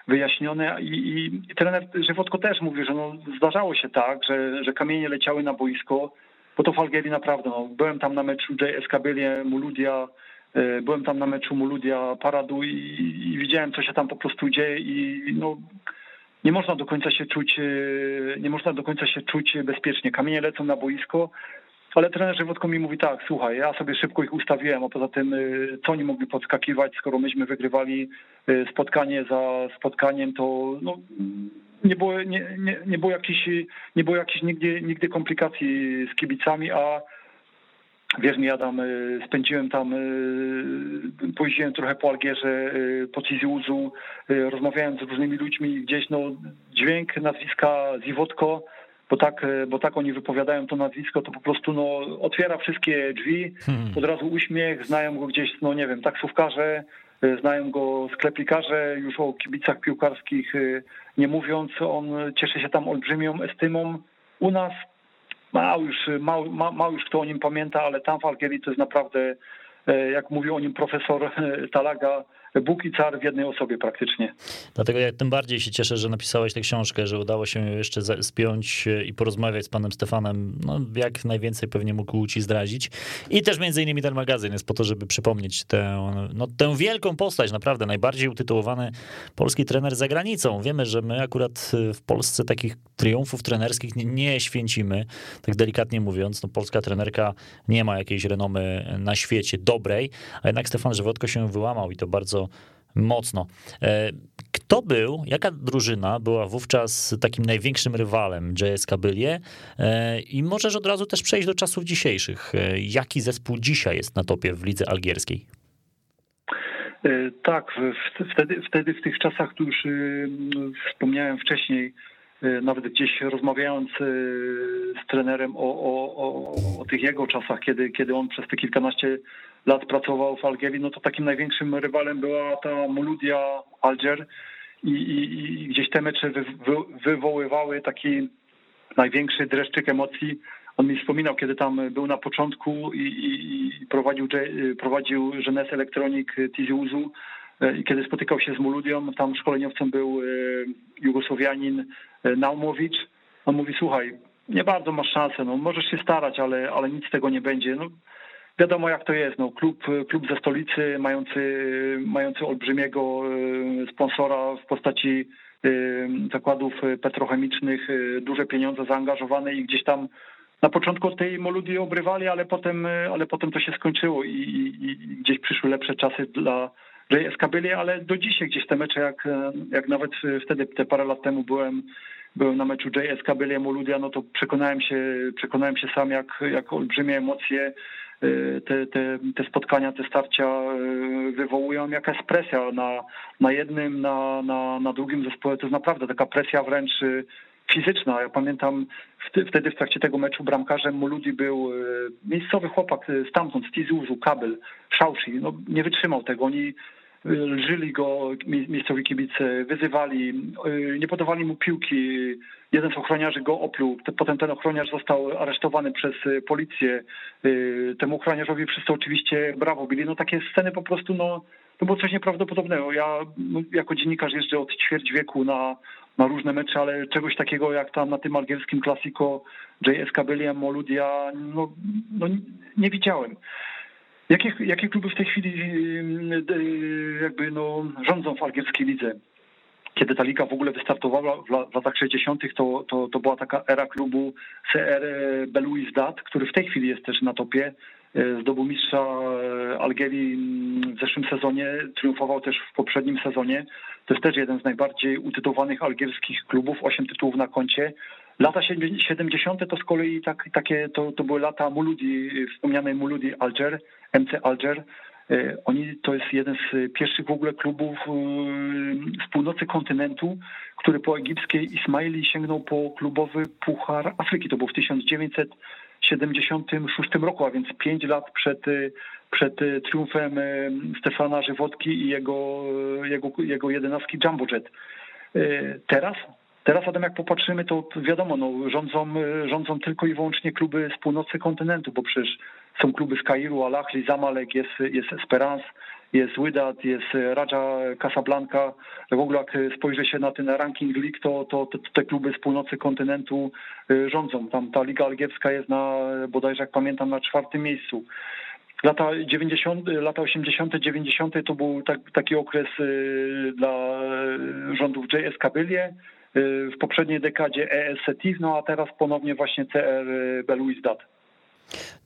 wyjaśnione. I, i, i trener Żywotko też mówił, że no, zdarzało się tak, że, że kamienie leciały na boisko, bo to w Algierii naprawdę, no, byłem tam na meczu JS Kabylie, Muludia, byłem tam na meczu Muludia Paradu i, i, widziałem, co się tam po prostu dzieje i no, nie można do końca się czuć, e, nie można do końca się czuć bezpiecznie. Kamienie lecą na boisko, ale trener Żywotko mi mówi tak, słuchaj, ja sobie szybko ich ustawiłem, a poza tym e, co oni mogli podskakiwać, skoro myśmy wygrywali spotkanie za spotkaniem, to no, nie było, nie, nie, nie było jakichś, nie było nigdy, nigdy komplikacji z kibicami, a Wiesz mi, Adam, y, spędziłem tam, y, pojeździłem trochę po Algierze, y, po Ciziuzu, rozmawiałem z różnymi ludźmi, gdzieś no, dźwięk nazwiska Ziwotko, bo tak, bo tak oni wypowiadają to nazwisko, to po prostu no, otwiera wszystkie drzwi, hmm. od razu uśmiech, znają go gdzieś, no nie wiem, taksówkarze, znają go sklepikarze, już o kibicach piłkarskich nie mówiąc, on cieszy się tam olbrzymią estymą. U nas Mało już, mało, mało już kto o nim pamięta, ale tam w Algierii to jest naprawdę, e, jak mówił o nim profesor e, Talaga, Bóg i car w jednej osobie praktycznie. Dlatego ja tym bardziej się cieszę, że napisałeś tę książkę, że udało się jeszcze spiąć i porozmawiać z panem Stefanem, no jak najwięcej pewnie mógł ci zdradzić. I też między innymi ten magazyn jest po to, żeby przypomnieć tę, no, tę wielką postać, naprawdę najbardziej utytułowany polski trener za granicą. Wiemy, że my akurat w Polsce takich triumfów trenerskich nie, nie święcimy, tak delikatnie mówiąc. No, polska trenerka nie ma jakiejś renomy na świecie dobrej, a jednak Stefan Żywotko się wyłamał i to bardzo bardzo mocno. E, kto był, jaka drużyna była wówczas takim największym rywalem JS Kabylie? E, I możesz od razu też przejść do czasów dzisiejszych. E, jaki zespół dzisiaj jest na topie w lidze algierskiej? Tak, wtedy, wtedy w tych czasach, tu już wspomniałem wcześniej, nawet gdzieś rozmawiając z trenerem o, o, o, o tych jego czasach, kiedy, kiedy on przez te kilkanaście lat pracował w Algierii, no to takim największym rywalem była ta Moludia Alger i, i, i gdzieś te mecze wy, wy, wywoływały taki największy dreszczyk emocji. On mi wspominał, kiedy tam był na początku i, i prowadził, prowadził Jeunesse Electronic Tiziuzu i kiedy spotykał się z Moludią, tam szkoleniowcem był e, Jugosłowianin e, Naumowicz. On mówi, słuchaj, nie bardzo masz szansę, no możesz się starać, ale, ale nic z tego nie będzie. No, wiadomo jak to jest. No, klub, klub ze stolicy mający, mający olbrzymiego e, sponsora w postaci e, zakładów petrochemicznych, e, duże pieniądze zaangażowane i gdzieś tam na początku tej moludii obrywali, ale potem, ale potem to się skończyło i, i, i gdzieś przyszły lepsze czasy dla JS Kabylie, ale do dzisiaj gdzieś te mecze, jak, jak nawet wtedy te parę lat temu byłem byłem na meczu JS Bylia Moludia, no to przekonałem się, przekonałem się sam, jak, jak olbrzymie emocje te, te, te spotkania, te starcia wywołują, jaka jest presja na, na jednym, na, na, na drugim zespole. To jest naprawdę taka presja wręcz fizyczna. Ja pamiętam wtedy w trakcie tego meczu bramkarzem Muludi był miejscowy chłopak stamtąd, z Tizuzu, Kabel, Szauszy. No, nie wytrzymał tego. Oni e, lżyli go miejscowi kibice, wyzywali, nie podawali mu piłki. Jeden z ochroniarzy go opluł, potem ten ochroniarz został aresztowany przez policję. Temu ochroniarzowi wszyscy oczywiście brawo bili. No takie sceny po prostu, no to było coś nieprawdopodobnego. Ja no, jako dziennikarz jeżdżę od ćwierć wieku na, na różne mecze, ale czegoś takiego jak tam na tym algierskim klasiko JS Kabylia, Moludia, no, no nie widziałem. Jakie, jakie kluby w tej chwili y, jakby no, rządzą w algierskiej lidze? Kiedy ta liga w ogóle wystartowała w latach 60., to, to, to była taka era klubu CR Belouizdad, który w tej chwili jest też na topie. E, zdobył mistrza e, Algierii w zeszłym sezonie, triumfował też w poprzednim sezonie. To jest też jeden z najbardziej utytułowanych algierskich klubów, osiem tytułów na koncie. Lata 70. to z kolei tak, takie, to, to były lata Muludi, wspomnianej Muludi Alger, MC Alger. E, oni to jest jeden z pierwszych w ogóle klubów z północy kontynentu, który po egipskiej Ismaili sięgnął po klubowy Puchar Afryki. To był w 1900 76 roku, a więc 5 lat przed, przed triumfem e, Stefana Żywotki i jego, jego, jego jedenastki Jumbo Jet. E, teraz Teraz, Adam, jak popatrzymy, to wiadomo, no, rządzą, rządzą tylko i wyłącznie kluby z północy kontynentu, bo przecież są kluby z Kairu, Al-Ahli, Zamalek, jest, jest Esperance, jest Wydad, jest Raja Casablanca. W ogóle jak spojrzy się na ten ranking lig, to, to, to, te kluby z północy kontynentu y, rządzą. Tam ta Liga Algierska jest na, bodajże jak pamiętam, na czwartym miejscu. Lata 90, lata 80., 90. to był tak, taki okres y, dla rządów JS Kabylie, y, w poprzedniej dekadzie ES Setiv, no a teraz ponownie właśnie CR Belouizdad.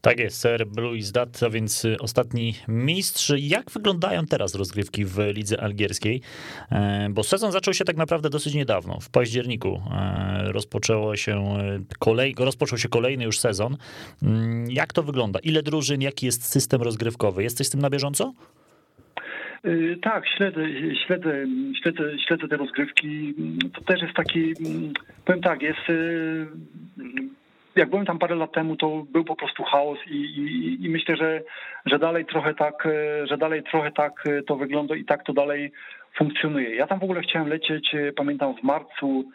Tak jest, Sir Louis Dat, a więc y, ostatni mistrz. Jak wyglądają teraz rozgrywki w lidze algierskiej? E, bo sezon zaczął się tak naprawdę dosyć niedawno. W październiku e, rozpoczęło się y, kolej, rozpoczął się kolejny już sezon. Mm, jak to wygląda? Ile drużyn, jaki jest system rozgrywkowy? Jesteś z tym na bieżąco? Y, tak, śledzę, śledzę, śledzę, śledzę te rozgrywki. To też jest taki, powiem tak, jest jak byłem tam parę lat temu, to był po prostu chaos i, i, i, myślę, że, że dalej trochę tak, e, że dalej trochę tak to wygląda i tak to dalej funkcjonuje. Ja tam w ogóle chciałem lecieć, pamiętam w marcu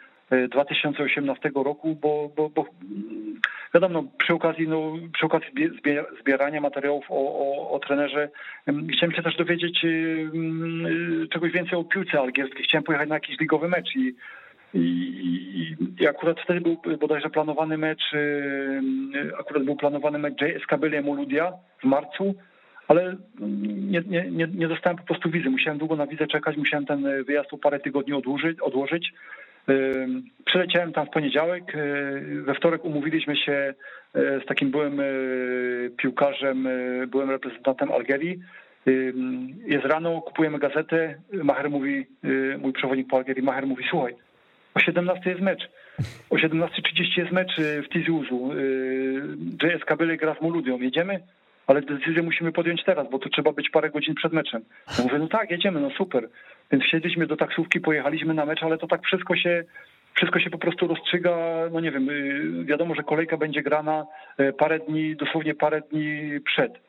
2018 roku, bo, bo, bo wiadomo, przy okazji, no, przy okazji zbierania materiałów o, o, o trenerze chciałem się też dowiedzieć czegoś więcej o piłce algierskiej. Chciałem pojechać na jakiś ligowy mecz i i, i, akurat wtedy był bodajże planowany mecz, y, akurat był planowany mecz JS Moludia w marcu, ale nie, nie, nie, nie dostałem po prostu wizy. Musiałem długo na wizę czekać, musiałem ten wyjazd o parę tygodni odłożyć. odłożyć. Przyleciałem tam w poniedziałek, y, we wtorek umówiliśmy się z takim byłym piłkarzem, byłym reprezentantem Algierii. Jest rano, kupujemy gazetę, Maher mówi, mój przewodnik po Algierii, Maher mówi, słuchaj, o 17 jest mecz. O 17.30 jest mecz w Tizuzu. Y, JS Kabyle gra z Moludią. Jedziemy? Ale decyzję musimy podjąć teraz, bo to trzeba być parę godzin przed meczem. Ja mówię, no tak, jedziemy, no super. Więc wsiedliśmy do taksówki, pojechaliśmy na mecz, ale to tak wszystko się wszystko się po prostu rozstrzyga, no nie wiem, y, wiadomo, że kolejka będzie grana parę dni, dosłownie parę dni przed.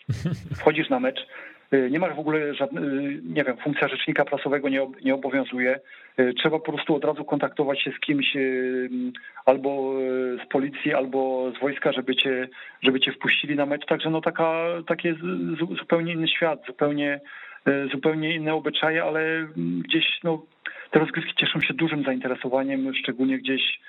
Wchodzisz na mecz, Y, nie masz w ogóle żadnego, y, nie wiem, funkcja rzecznika prasowego nie, nie obowiązuje. Y, trzeba po prostu od razu kontaktować się z kimś albo z policji, albo z wojska, żeby cię, żeby cię wpuścili na mecz. Także no taka, takie zupełnie inny świat, zupełnie, zupełnie inne obyczaje, ale gdzieś no, te rozgrywki cieszą się dużym zainteresowaniem, szczególnie gdzieś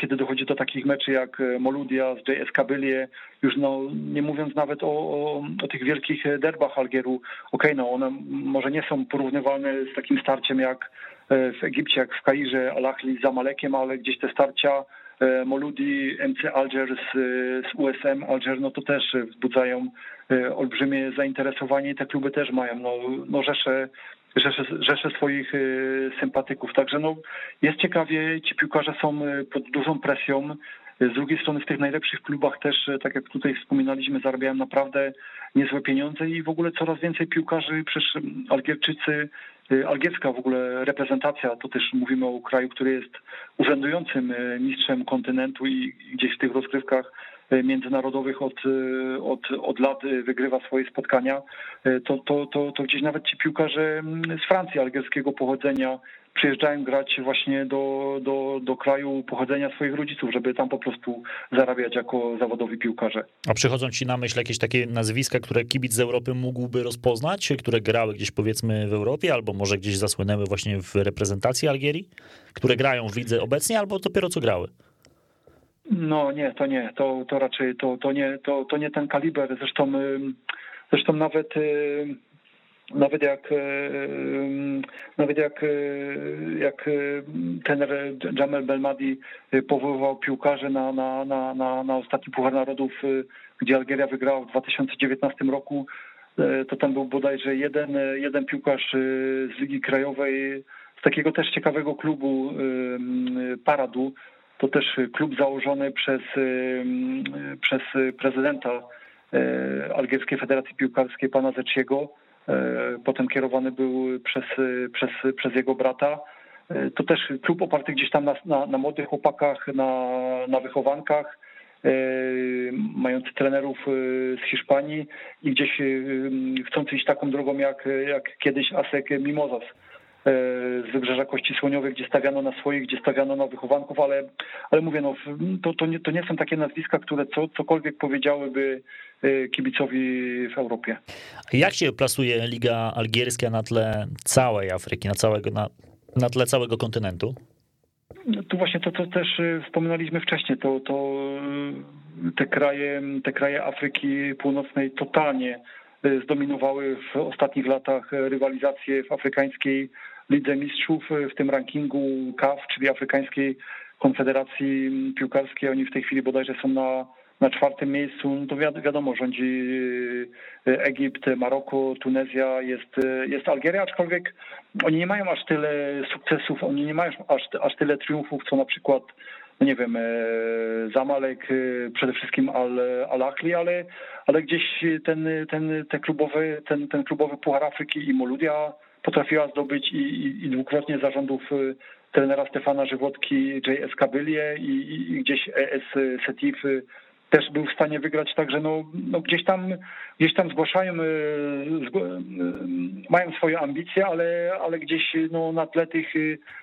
kiedy dochodzi do takich meczy jak e, Moludia z JS Kabylie, już no, nie mówiąc nawet o, o, o tych wielkich derbach Algieru, okej, okay, no one może nie są porównywalne z takim starciem jak e, w Egipcie, jak w Kairze, Al-Ahli z Zamalekiem, ale gdzieś te starcia Moludi, MC Alger z, z USM Alger, no to też wzbudzają olbrzymie zainteresowanie i te kluby też mają no, no rzesze, rzesze, rzesze swoich sympatyków. Także no, jest ciekawie, ci piłkarze są pod dużą presją. Z drugiej strony w tych najlepszych klubach też, tak jak tutaj wspominaliśmy, zarabiają naprawdę niezłe pieniądze i w ogóle coraz więcej piłkarzy, przecież Algierczycy, y, algierska w ogóle reprezentacja, to też mówimy o kraju, który jest urzędującym y, mistrzem kontynentu i gdzieś w tych rozgrywkach y, międzynarodowych od, od, od lat wygrywa swoje spotkania, to, to, to, to gdzieś nawet ci piłkarze mm, z Francji algierskiego pochodzenia przyjeżdżają grać właśnie do, do, do kraju pochodzenia swoich rodziców, żeby tam po prostu zarabiać jako zawodowi piłkarze. A przychodzą ci na myśl jakieś takie nazwiska, które kibic z Europy mógłby rozpoznać, które grały gdzieś powiedzmy w Europie, albo może gdzieś zasłynęły właśnie w reprezentacji Algierii, które grają w lidze obecnie, albo dopiero co grały? No nie, to nie, to, to raczej to, to, nie, to, to nie ten kaliber. Zresztą, zresztą nawet nawet jak e, nawet jak, e, jak ten Jamel Belmadi powoływał piłkarzy na, na, na, na, na ostatni Puchar Narodów, gdzie Algieria wygrała w 2019 roku, to tam był bodajże jeden, jeden piłkarz z Ligi Krajowej, z takiego też ciekawego klubu Paradu, to też klub założony przez, przez prezydenta Algierskiej Federacji Piłkarskiej, pana Zeciego, potem kierowany był przez, przez, przez jego brata. To też klub oparty gdzieś tam na, na, na młodych chłopakach, na, na wychowankach, mający trenerów z Hiszpanii i gdzieś chcący iść taką drogą jak, jak kiedyś Asek Mimozas z Wybrzeża Kości Słoniowej, gdzie stawiano na swoich, gdzie stawiano na wychowanków, ale, ale mówię, no, to, to, nie, to nie są takie nazwiska, które co, cokolwiek powiedziałyby y, kibicowi w Europie. Jak się plasuje Liga Algierska na tle całej Afryki, na, całego, na, na tle całego kontynentu? No, tu właśnie to, co też y, wspominaliśmy wcześniej, to, to te kraje, te kraje Afryki Północnej totalnie zdominowały w ostatnich latach rywalizację w afrykańskiej Lidze Mistrzów w tym rankingu CAF, czyli Afrykańskiej Konfederacji Piłkarskiej. Oni w tej chwili bodajże są na, na czwartym miejscu. No to wi wiadomo, rządzi e, Egipt, Maroko, Tunezja, jest, e, jest Algieria, aczkolwiek oni nie mają aż tyle sukcesów, oni nie mają aż, aż tyle triumfów, co na przykład no nie wiem, e, Zamalek, przede wszystkim Al, Al ale, ale gdzieś ten, ten, ten, klubowy, ten, ten klubowy Puchar Afryki i Moludia potrafiła zdobyć i, i, i dwukrotnie zarządów y, trenera Stefana Żywotki, J.S. Kabylie i, i, gdzieś ES Setif y, też był w stanie wygrać, także no, no gdzieś tam gdzieś tam zgłaszają, y, mają swoje ambicje, ale, ale gdzieś no, na tle tych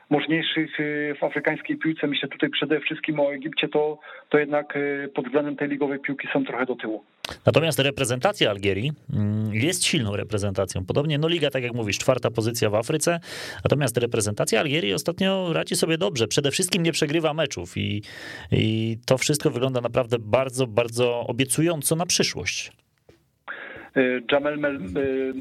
możniejszych w afrykańskiej piłce, myślę tutaj przede wszystkim o Egipcie, to, to jednak pod względem tej ligowej piłki są trochę do tyłu. Natomiast reprezentacja Algierii mm, jest silną reprezentacją. Podobnie, no liga, tak jak mówisz, czwarta pozycja w Afryce, natomiast reprezentacja Algierii ostatnio radzi sobie dobrze. Przede wszystkim nie przegrywa meczów i, i to wszystko wygląda naprawdę bardzo, bardzo obiecująco na przyszłość. Y, Jamel Mel, y,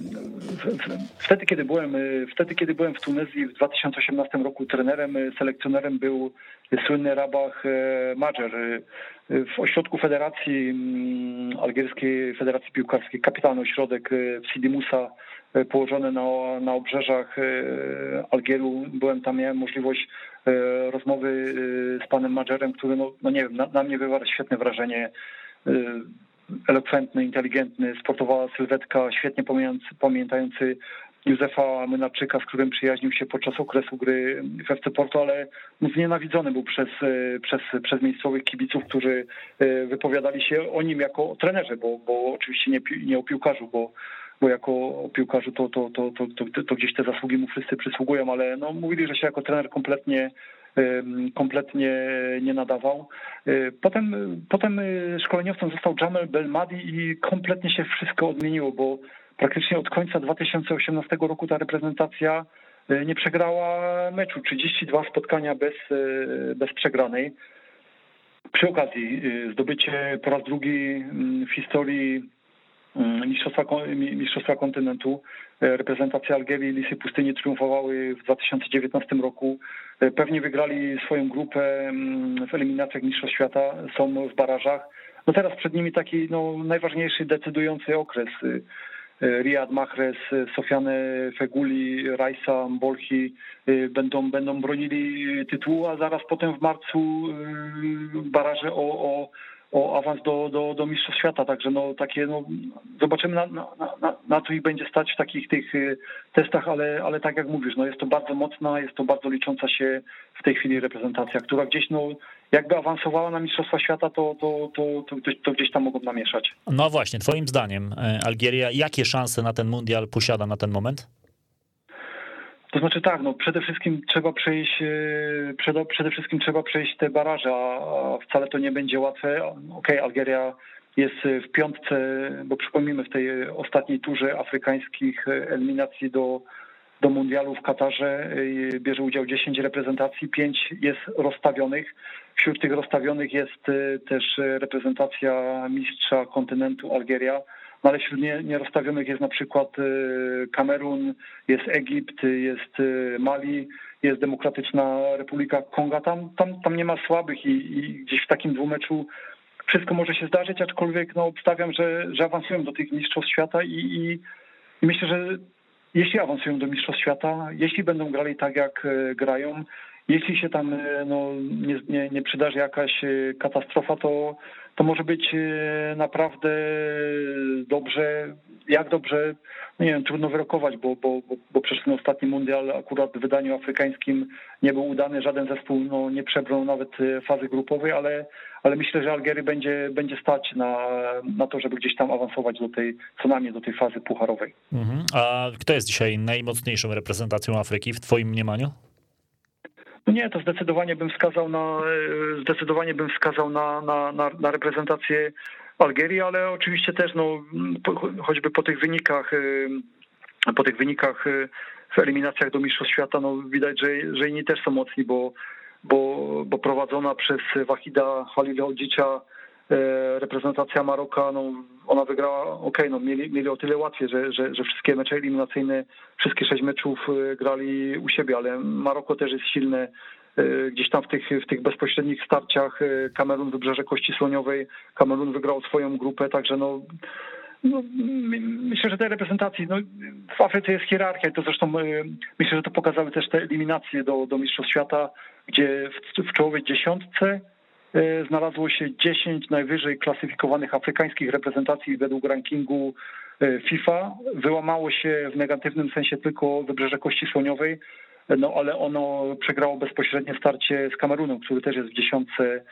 wtedy kiedy byłem, y, wtedy kiedy byłem w Tunezji w 2018 roku trenerem, selekcjonerem był słynny Rabach Majer. W ośrodku Federacji mm, Algierskiej Federacji Piłkarskiej, kapitalny ośrodek w Sidi Musa, położony na, na obrzeżach Algieru. Byłem tam, miałem możliwość rozmowy z panem Majerem, który, no, no nie wiem, na, na mnie wywarł świetne wrażenie elokwentny, inteligentny, sportowa sylwetka, świetnie pamiętający Józefa Mynarczyka, z którym przyjaźnił się podczas okresu gry w FC Porto, ale znienawidzony był przez, przez, przez miejscowych kibiców, którzy e, wypowiadali się o nim jako o trenerze, bo, bo oczywiście nie, nie o piłkarzu, bo, bo jako piłkarzu to, to, to, to, to, to gdzieś te zasługi mu wszyscy przysługują, ale no, mówili, że się jako trener kompletnie kompletnie nie nadawał. Y, potem, potem y, szkoleniowcem został Jamel Belmadi i kompletnie się wszystko odmieniło, bo praktycznie od końca 2018 roku ta reprezentacja y, nie przegrała meczu. 32 spotkania bez, bez przegranej. Przy okazji zdobycie po raz drugi mm, w historii mm, mistrzostwa, mistrzostwa kontynentu. Reprezentacja Algierii i Lisy Pustyni triumfowały w 2019 roku. Pewnie wygrali swoją grupę mm, w eliminacjach Mistrzostw Świata, są w barażach. No teraz przed nimi taki no, najważniejszy, decydujący okres. Riyad Mahrez, Sofiane Feguli, Rajsa, Bolchi będą, będą bronili tytułu, a zaraz potem w marcu baraże o, o o awans do, do, do Mistrzostw Świata, także no takie, no zobaczymy na, na, na, na co ich będzie stać w takich tych y, testach, ale, ale tak jak mówisz, no jest to bardzo mocna, jest to bardzo licząca się w tej chwili reprezentacja, która gdzieś no jakby awansowała na Mistrzostwa Świata, to, to, to, to, gdzieś tam mogą namieszać. No właśnie, twoim zdaniem e, Algieria jakie szanse na ten mundial posiada na ten moment? To znaczy tak, no przede wszystkim trzeba przejść, e, przede, wszystkim trzeba przejść te baraże, a wcale to nie będzie łatwe. Okej, okay, Algieria jest w piątce, bo przypomnijmy w tej ostatniej turze afrykańskich eliminacji do, do mundialu w Katarze e, bierze udział 10 reprezentacji, 5 jest rozstawionych. Wśród tych rozstawionych jest e, też reprezentacja mistrza kontynentu Algieria no ale wśród nierozstawionych jest na przykład y, Kamerun, jest Egipt, jest y, Mali, jest Demokratyczna Republika Konga. Tam, tam, tam nie ma słabych i, i gdzieś w takim dwumeczu wszystko może się zdarzyć, aczkolwiek no, obstawiam, że, że awansują do tych mistrzostw świata i, i, i myślę, że jeśli awansują do mistrzostw świata, jeśli będą grali tak, jak y, grają, jeśli się tam no, nie, nie, nie przydarzy jakaś katastrofa, to, to może być e, naprawdę dobrze, jak dobrze, no nie wiem, trudno wyrokować, bo, bo, bo, bo przecież ten ostatni mundial akurat w wydaniu afrykańskim nie był udany, żaden zespół no, nie przebrnął nawet e, fazy grupowej, ale, ale myślę, że Algiery będzie, będzie stać na, na to, żeby gdzieś tam awansować do tej, co najmniej do tej fazy pucharowej. Mhm. A kto jest dzisiaj najmocniejszą reprezentacją Afryki w twoim mniemaniu? Nie, to zdecydowanie bym wskazał na zdecydowanie bym wskazał na, na, na, na reprezentację Algierii, ale oczywiście też no, choćby po tych wynikach y, po tych wynikach y, w eliminacjach do Mistrzostw Świata, no widać, że, że inni też są mocni, bo, bo, bo prowadzona przez Wahida Halilodzicia E, reprezentacja Maroka, no, ona wygrała, okay, no, mieli, mieli o tyle łatwiej, że, że, że wszystkie mecze eliminacyjne, wszystkie sześć meczów e, grali u siebie, ale Maroko też jest silne, e, gdzieś tam w tych, w tych bezpośrednich starciach Kamerun Wybrzeże Kości Słoniowej, Kamerun wygrał swoją grupę, także no, no, myślę, że tej reprezentacji, no, w Afryce jest hierarchia i to zresztą myślę, że to pokazały też te eliminacje do, do Mistrzostw Świata, gdzie w, w czołowej dziesiątce E, znalazło się 10 najwyżej klasyfikowanych afrykańskich reprezentacji według rankingu e, FIFA. Wyłamało się w negatywnym sensie tylko Wybrzeże Kości Słoniowej, no ale ono przegrało bezpośrednie starcie z Kamerunem, który też jest w dziesiątce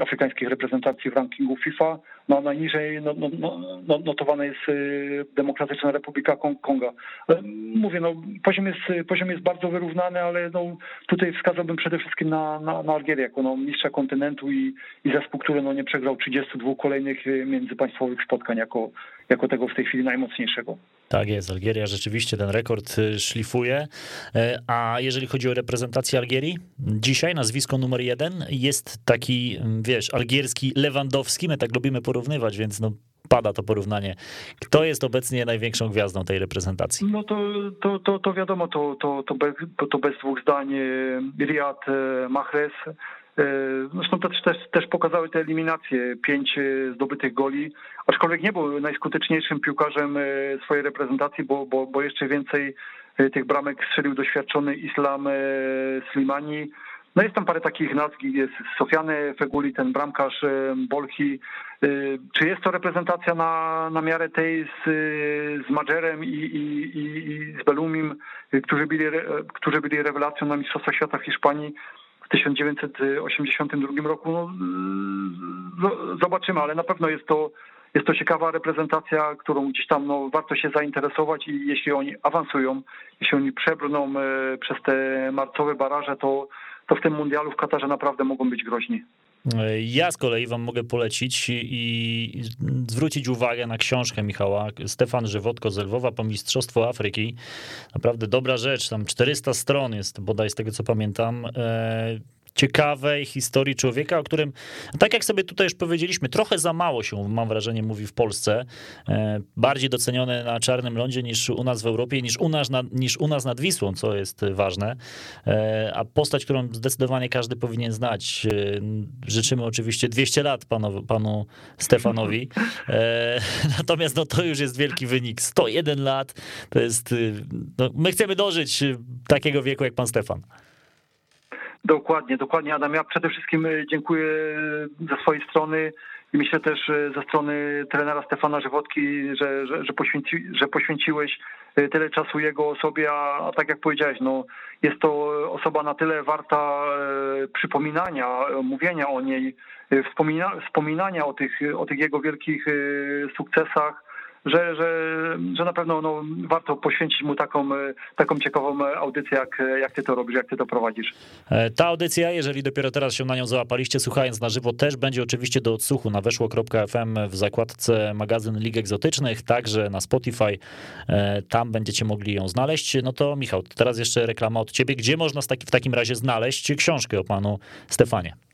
afrykańskich reprezentacji w rankingu FIFA. No, najniżej no, no, no, no notowana jest y, Demokratyczna Republika Konga. Mówię, no, poziom, jest, poziom jest bardzo wyrównany, ale no, tutaj wskazałbym przede wszystkim na, na, na Algierię jako no, mistrza kontynentu i, i zespół, który no, nie przegrał 32 kolejnych y, międzypaństwowych spotkań jako, jako tego w tej chwili najmocniejszego. Tak jest, Algieria rzeczywiście ten rekord y, szlifuje. E, a jeżeli chodzi o reprezentację Algierii, dzisiaj nazwisko numer jeden jest taki, mm, wiesz, algierski Lewandowski. My tak lubimy porównywać, więc no, pada to porównanie. Kto jest obecnie największą gwiazdą tej reprezentacji? No to, to, to, to wiadomo, to, to, to, bez, to bez dwóch zdań Riyad Mahrez E, zresztą też, też, też pokazały te eliminacje, pięć e, zdobytych goli, aczkolwiek nie był najskuteczniejszym piłkarzem e, swojej reprezentacji, bo, bo, bo jeszcze więcej tych bramek strzelił doświadczony Islam Slimani. No jest tam parę takich nazw, jest Sofiane Feguli, ten bramkarz Bolchi. Czy jest to reprezentacja na, na miarę tej z, z Madżerem i, i, i z Belumim, którzy byli, którzy byli rewelacją na Mistrzostwach Świata w Hiszpanii? w 1982 roku. No, zobaczymy, ale na pewno jest to, jest to ciekawa reprezentacja, którą gdzieś tam no, warto się zainteresować i jeśli oni awansują, jeśli oni przebrną e, przez te marcowe baraże, to, to w tym mundialu w Katarze naprawdę mogą być groźni. Ja z kolei wam mogę polecić i zwrócić uwagę na książkę Michała. Stefan Żywotko z Lwowa po Mistrzostwo Afryki. Naprawdę dobra rzecz, tam 400 stron jest bodaj z tego co pamiętam. E, ciekawej historii człowieka, o którym, tak jak sobie tutaj już powiedzieliśmy, trochę za mało się, mam wrażenie, mówi w Polsce. E, bardziej doceniony na Czarnym Lądzie niż u nas w Europie, niż u nas, nad, niż u nas nad Wisłą, co jest ważne. E, a postać, którą zdecydowanie każdy powinien znać. E, życzymy oczywiście 200 lat panu, panu Stefanowi. [laughs] Natomiast no, to już jest wielki wynik. 101 lat to jest. No, my chcemy dożyć takiego wieku jak pan Stefan. Dokładnie, dokładnie Adam. Ja przede wszystkim e, dziękuję e, ze swojej strony i myślę też e, ze strony trenera Stefana Żywotki, że, że, że, poświęci, że poświęciłeś tyle czasu jego osobie, a, a, tak jak powiedziałeś, no, jest to osoba na tyle warta przypominania, mówienia o niej, wspomina, wspominania o tych, o tych jego wielkich sukcesach, że, że, że na pewno no, warto poświęcić mu taką, taką ciekawą audycję, jak, jak ty to robisz, jak ty to prowadzisz. E, ta audycja, jeżeli dopiero teraz się na nią załapaliście, słuchając na żywo, też będzie oczywiście do odsłuchu na weszło.fm w zakładce magazyn Lig Egzotycznych, także na Spotify. E, tam będziecie mogli ją znaleźć. No to Michał, teraz jeszcze reklama od ciebie. Gdzie można w takim razie znaleźć książkę o panu Stefanie?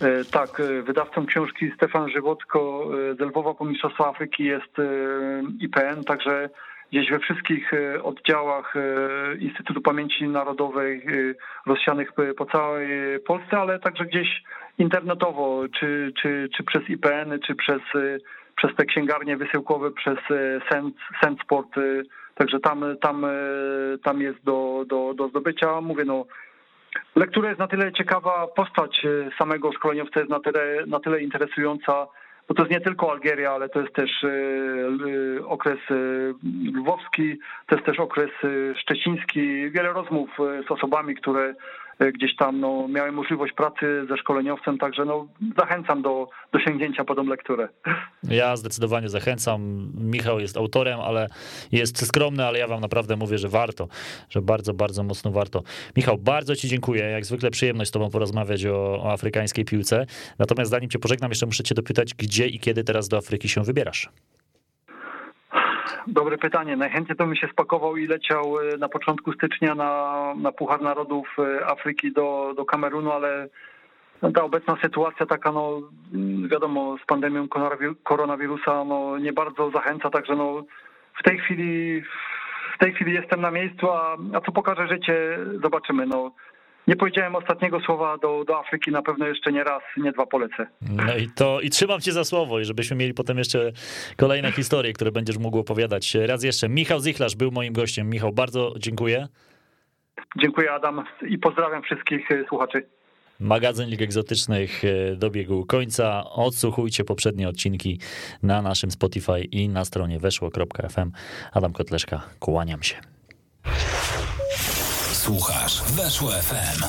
E, tak, e, wydawcą książki Stefan Żywotko z e, Lwowa po Mistrzostwa Afryki jest IPN, także gdzieś we wszystkich oddziałach Instytutu Pamięci Narodowej rozsianych po całej Polsce, ale także gdzieś internetowo, czy, czy, czy przez IPN, czy przez, przez te księgarnie wysyłkowe, przez Sendsport, także tam, tam, tam jest do, do, do zdobycia. Mówię, no Lektura jest na tyle ciekawa, postać e, samego szkoleniowca jest na tyle, na tyle interesująca, bo to jest nie tylko Algieria, ale to jest też e, okres e, lwowski, to jest też okres szczeciński. Wiele rozmów z osobami, które gdzieś tam no, miałem możliwość pracy ze szkoleniowcem, także no, zachęcam do, do sięgnięcia po tą lekturę. Ja zdecydowanie zachęcam. Michał jest autorem, ale jest skromny, ale ja wam naprawdę mówię, że warto, że bardzo, bardzo mocno warto. Michał, bardzo ci dziękuję. Jak zwykle przyjemność z tobą porozmawiać o, o afrykańskiej piłce. Natomiast zanim cię pożegnam, jeszcze muszę cię dopytać, gdzie i kiedy teraz do Afryki się wybierasz? Dobre pytanie. Najchętniej to mi się spakował i leciał e, na początku stycznia na, na Puchar Narodów e, Afryki do, do Kamerunu, ale ta obecna sytuacja taka, no wiadomo, z pandemią koronawirusa, no nie bardzo zachęca, także no w tej chwili w tej chwili jestem na miejscu, a, a co pokaże życie, zobaczymy. No, nie powiedziałem ostatniego słowa do, do Afryki, na pewno jeszcze nie raz, nie dwa polecę. No i to i trzymam cię za słowo i żebyśmy mieli potem jeszcze kolejne historie, które będziesz mógł opowiadać. Raz jeszcze, Michał Zichlarz był moim gościem. Michał, bardzo dziękuję. Dziękuję Adam i pozdrawiam wszystkich e, słuchaczy. Magazyn Lig Egzotycznych e, dobiegł końca. Odsłuchujcie poprzednie odcinki na naszym Spotify i na stronie weszło.fm. Adam Kotleszka, kłaniam się. Słuchasz Weszło FM.